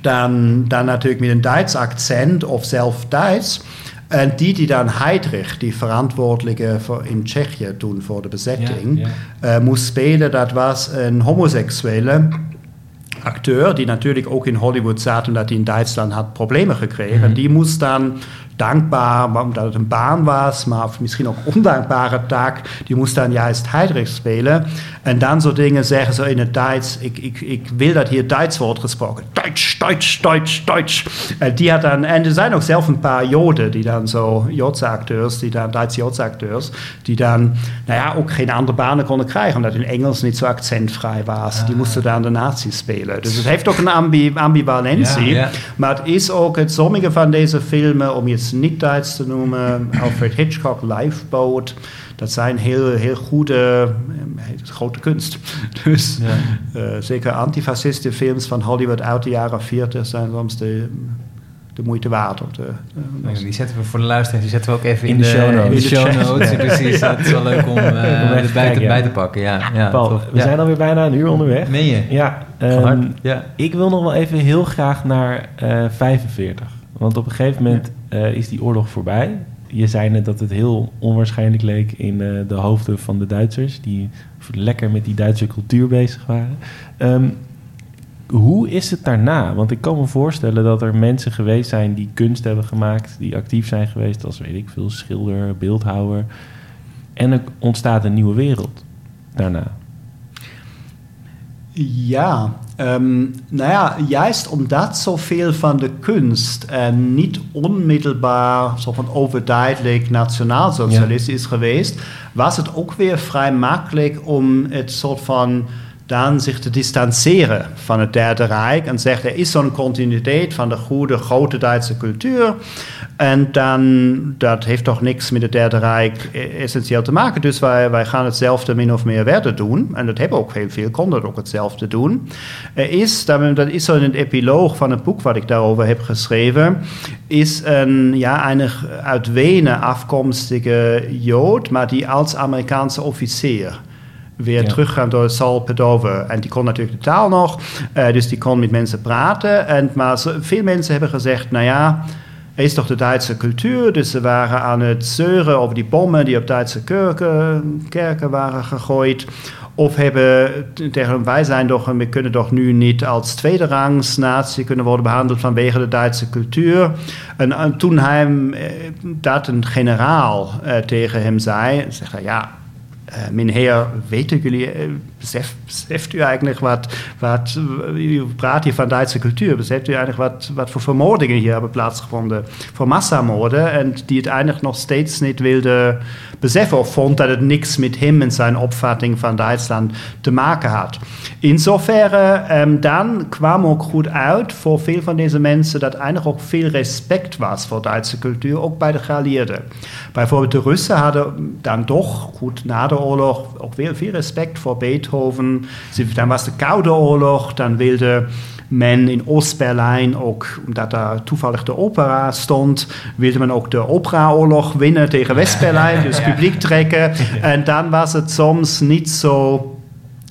dan, dan natuurlijk met een Duits accent of zelf Duits. En die die dan Heydrich, die verantwoordelijke voor in Tsjechië toen voor de bezetting, ja, ja. Moest spelen, dat was een homoseksuele acteur, die natuurlijk ook in Hollywood zat omdat hij in Duitsland had problemen gekregen. Mm -hmm. Die moest dan dankbaar, omdat het een baan was, maar misschien ook ondankbare taak. Die moest dan juist Heidrich spelen. En dan zo dingen zeggen ze in het Duits, ik, ik, ik wil dat hier Duits wordt gesproken. Duits, Duits, Duits, Duits. En, die had dan, en er zijn ook zelf een paar Joden, die dan zo, Joodse acteurs, die dan, Duitse Joodse acteurs, die dan, nou ja, ook geen andere banen konden krijgen, omdat in Engels niet zo accentvrij was. Die moesten dan de nazi's spelen. Dus het heeft ook een ambi ambivalentie. Ja, ja. Maar het is ook, het sommige van deze filmen, om je is niet Duits te noemen. Alfred Hitchcock, Lifeboat. Dat zijn heel, heel goede, grote kunst. Dus ja. zeker antifascistische films van Hollywood uit de jaren 40 zijn soms de de moeite waard. Of de, uh, die zetten we voor de luisteraars, die zetten we ook even in, de, show notes. In de show notes. Precies, dat is wel leuk om uh, erbij te, bij te pakken. Ja, ja, Paul, we zijn alweer bijna een uur onderweg. Meen je? Ja, um, ja. Ik wil nog wel even heel graag naar uh, eh, 45. Want op een gegeven moment uh, is die oorlog voorbij. Je zei net dat het heel onwaarschijnlijk leek in de hoofden van de Duitsers... die lekker met die Duitse cultuur bezig waren. Um, hoe is het daarna? Want ik kan me voorstellen dat er mensen geweest zijn die kunst hebben gemaakt, die actief zijn geweest als, weet ik veel, schilder, beeldhouwer. En er ontstaat een nieuwe wereld daarna. Ja, um, nou ja, juist omdat zoveel van de kunst en niet onmittelbaar zo van overduidelijk nationaalsocialistisch ja. is geweest, was het ook weer vrij makkelijk om het soort van dan zich te distancieren van het Derde Rijk en zegt er is zo'n continuïteit van de goede, grote Duitse cultuur. En dan, dat heeft toch niks met het Derde Rijk essentieel te maken. Dus wij, wij gaan hetzelfde min of meer verder doen. En dat hebben ook heel veel, konden ook hetzelfde doen. Er is, dat is zo in het epiloog van het boek wat ik daarover heb geschreven, is een, ja, een uit Wenen afkomstige Jood, maar die als Amerikaanse officier weer ja. teruggaan door Salpedover. En die kon natuurlijk de taal nog, uh, dus die kon met mensen praten. En, maar veel mensen hebben gezegd, nou ja, er is toch de Duitse cultuur, dus ze waren aan het zeuren over die bommen die op Duitse kerken, kerken waren gegooid. Of hebben tegen wij zijn toch, we kunnen toch nu niet als tweede rangs natie kunnen worden behandeld vanwege de Duitse cultuur. En, en toen hij eh, dat een generaal uh, tegen hem zei, zegt hij ja, uh, meneer, weten jullie, uh, beseft, u eigenlijk wat, wat, u praat hier van Duitse cultuur, beseft u eigenlijk wat, wat voor hier hebben plaatsgevonden, voor massamoorden, en die het eigenlijk nog steeds niet wilde beseffen of vond dat het niks met hem en zijn opvatting van Duitsland te maken had. In zoverre, um, dan kwam ook goed uit voor veel van deze mensen dat eigenlijk ook veel respect was voor Duitse cultuur, ook bij de geallieerden. Bijvoorbeeld de Russen hadden dan toch, goed na de oorlog, ook veel, respect voor Beethoven. Dan was de Koude Oorlog, dan wilde men in Oost-Berlijn ook, omdat daar toevallig de opera stond, wilde men ook de operaoorlog winnen tegen West-Berlijn, dus publiek trekken. En dan was het soms niet zo,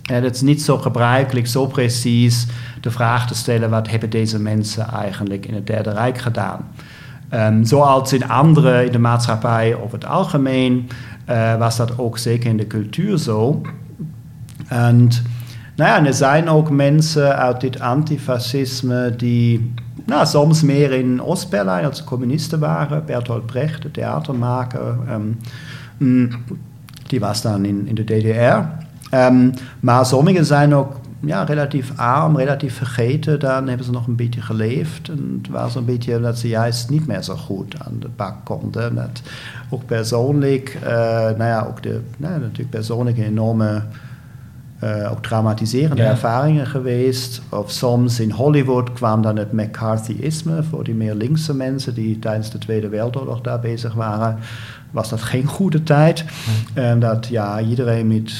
het is niet zo gebruikelijk, zo precies de vraag te stellen, wat hebben deze mensen eigenlijk in het Derde Rijk gedaan? Um, zoals in andere, in de maatschappij over het algemeen, uh, was dat ook zeker in de cultuur zo. En nou ja, er zijn ook mensen uit dit antifascisme die nou, soms meer in Oost-Berlijn als communisten waren. Bertolt Brecht, de theatermaker, um, die was dan in, in de DDR. Ehm, maar sommigen zijn ook ja, relatief arm, relatief vergeten. Dan hebben ze nog een beetje geleefd. En het was een beetje dat ze juist niet meer zo goed aan de bak konden. Dat ook persoonlijk, uh, nou ja, ook de, nou, natuurlijk persoonlijk een enorme uh, ook traumatiserende ervaringen geweest. Of soms in Hollywood kwam dan het McCarthyisme voor die meer linkse mensen die tijdens de Tweede Wereldoorlog daar bezig waren. Was dat geen goede tijd. En dat ja, iedereen met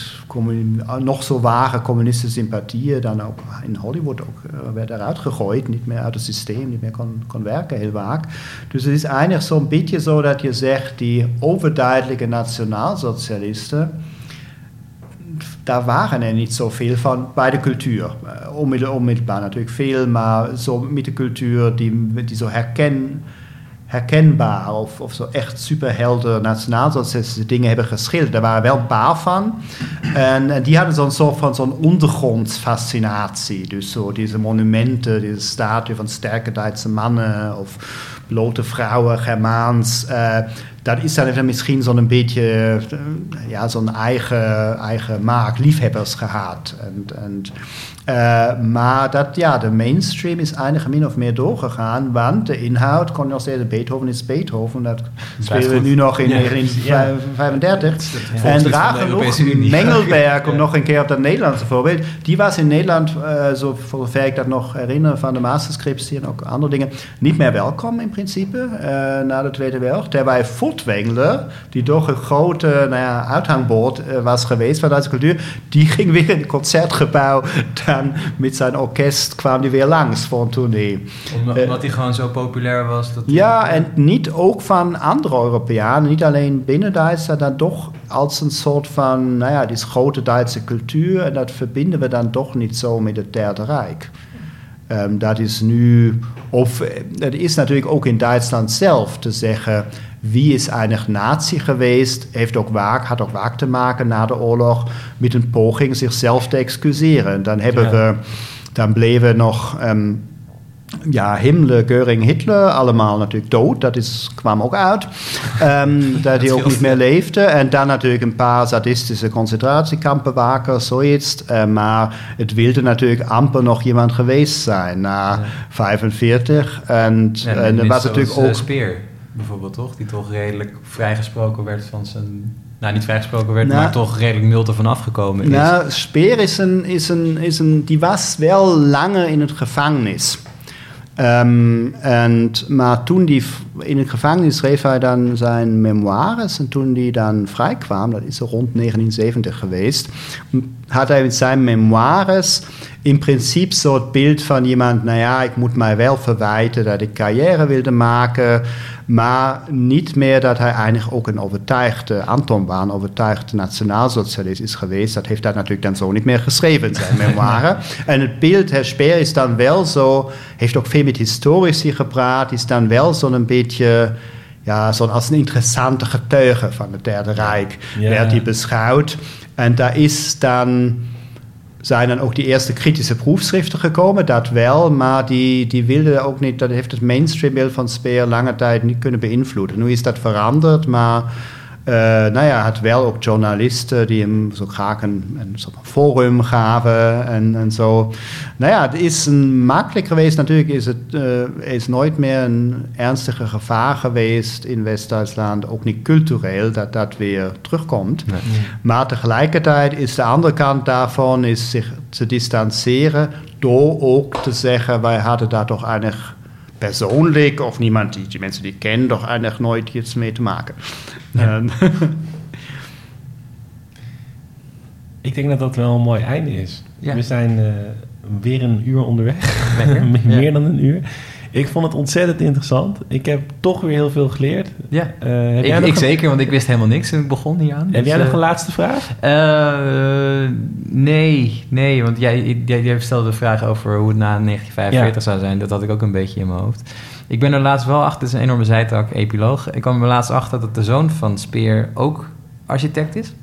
nog zo ware communistische sympathieën dan ook in Hollywood ook uh, werd eruit gegooid. Niet meer uit het systeem, niet meer kon, kon werken heel vaak. Dus het is eigenlijk zo'n beetje zo dat je zegt, die overduidelijke nationaalsocialisten daar waren er niet zoveel van bij de cultuur. Uh, onmittelbaar natuurlijk veel, maar zo met de cultuur die, die zo herken, herkenbaar of, of zo echt superhelden nationaalsocialistische dingen hebben geschilderd. Daar waren wel paar van. En, die hadden zo'n soort van zo'n ondergrondfascinatie. Dus zo deze monumenten, deze statue van sterke Duitse mannen of blote vrouwen, Germaans. Uh, dat is dan misschien zo'n beetje ja, zo'n eigen, eigen maak, liefhebbers gehad. En, en uh, maar dat, ja, de mainstream is eigenlijk min of meer doorgegaan, want de inhoud kon nog steeds, Beethoven is Beethoven, dat spelen we nu nog in ja. 1935. Ja. En raar genoeg, Mengelberg, om nog een keer op dat Nederlandse voorbeeld, die was in Nederland, uh, zo zover ik dat nog herinner van de masterscripts en ook andere dingen, niet meer welkom in principe uh, na de Tweede Wereldoorlog. Furtwängler, die toch een grote nou ja, uithangbord was geweest van Duitse cultuur, die ging weer in het concertgebouw met zijn orkest kwam hij weer langs voor een tournee. Omdat, hij gewoon zo populair was? Dat ja, en niet ook van andere Europeanen, niet alleen binnen Duitsland, dan toch als een soort van, nou ja, die grote Duitse cultuur. En dat verbinden we dan toch niet zo met het Derde Rijk. Um, dat is nu, of het is natuurlijk ook in Duitsland zelf te zeggen wie is eigenlijk nazi geweest, heeft ook vaak, had ook vaak te maken na de oorlog met een poging zichzelf te excuseren. Dan hebben we, dan bleven nog um, ja, Himmler, Göring, Hitler, allemaal natuurlijk dood. Dat is, kwam ook uit. Um, dat hij ook niet meer leefde. En dan natuurlijk een paar sadistische concentratiekampenwakers, zoiets. Uh, maar het wilde natuurlijk amper nog iemand geweest zijn na ja. 45. En, ja, en, en was natuurlijk ook... Speer bijvoorbeeld, toch? Die toch redelijk vrijgesproken werd van zijn... Nou, niet vrijgesproken werd, nou, maar toch redelijk mild ervan afgekomen is. Nou, Speer is een, is een, is een... Die was wel langer in het gevangenis. Um, en, maar toen die in het gevangenis schreef hij dan zijn memoires. En toen die dan vrijkwam, dat is rond 1970 geweest, had hij met zijn memoires in principe zo het beeld van iemand, nou ja, ik moet mij wel verwijten dat ik carrière wilde maken, maar niet meer dat hij eigenlijk ook een overtuigde Anton een overtuigde nationaalsocialist is geweest. Dat heeft hij natuurlijk dan zo niet meer geschreven zijn memoire. en het beeld, Herr Speer, is dan wel zo, heeft ook veel met historici gepraat, is dan wel zo'n beetje ja, zo als een interessante getuige van het Derde Rijk, ja. werd hij beschouwd. En daar is dan zijn dan ook die eerste kritische proefschriften gekomen, dat wel, maar die, die wilden ook niet, dat heeft het mainstreambeeld van Speer lange tijd niet kunnen beïnvloeden. Nu is dat veranderd, maar nou ja, had wel ook journalisten die hem zo graag een, een soort forum gaven en, en zo. Nou ja, het is een makkelijk geweest. Natuurlijk is het uh, is nooit meer een ernstige gevaar geweest in West-Duitsland, ook niet cultureel, dat dat weer terugkomt. Nee. Maar tegelijkertijd is de andere kant daarvan is zich te distancieren door ook te zeggen, wij hadden daar toch eigenlijk persoonlijk of niemand die die mensen die kennen, toch eigenlijk nooit iets mee te maken. Ja. ik denk dat dat wel een mooi einde is. Ja. We zijn uh, weer een uur onderweg. Meer ja. dan een uur. Ik vond het ontzettend interessant. Ik heb toch weer heel veel geleerd. Ja, uh, ik, ik zeker, want ik wist helemaal niks toen ik begon hier aan. Heb dus, jij nog uh, een laatste vraag? Uh, nee, nee, want jij, jij, jij, stelde de vraag over hoe het na 1945 ja. zou zijn. Dat had ik ook een beetje in mijn hoofd. Ik ben er laatst wel achter, het is een enorme zijtak, epiloog. Ik kwam er laatst achter dat de zoon van Speer ook architect is.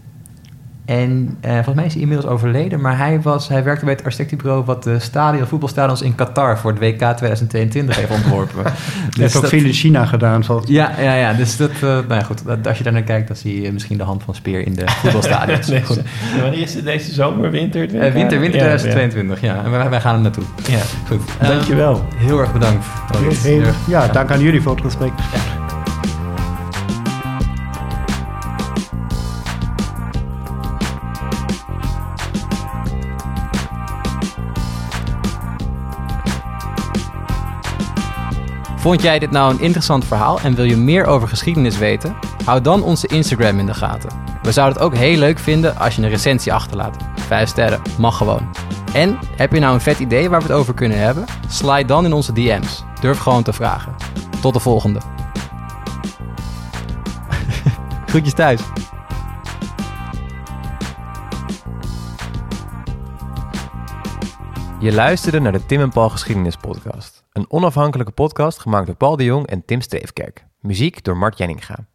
En uh, volgens mij is hij inmiddels overleden, maar hij, was, hij werkte bij het architectenbureau wat de stadion, voetbalstadions in Qatar voor het WK 2022 heeft ontworpen. dus heeft ook veel in China gedaan. Volgens ja, ja, ja, dus dat, uh, nou ja, goed, als je daar naar kijkt, dan zie je misschien de hand van Speer in de voetbalstadions. nee, goed. Wanneer is het deze zomer, winter? Uh, winter, winter ja, 2022, ja. ja. En wij, wij, gaan er naartoe. Ja, goed. Dankjewel. Um, heel erg bedankt. Heel, heel, ja, dank aan jullie voor het gesprek. Vond jij dit nou een interessant verhaal en wil je meer over geschiedenis weten? Hou dan onze Instagram in de gaten. We zouden het ook heel leuk vinden als je een recensie achterlaat. Vijf sterren, mag gewoon. En heb je nou een vet idee waar we het over kunnen hebben? Slide dan in onze DM's. Durf gewoon te vragen. Tot de volgende. Groetjes thuis. Je luisterde naar de Tim en Paul Geschiedenis Podcast. Een onafhankelijke podcast gemaakt door Paul de Jong en Tim Steefkerk. Muziek door Mart Jenninga.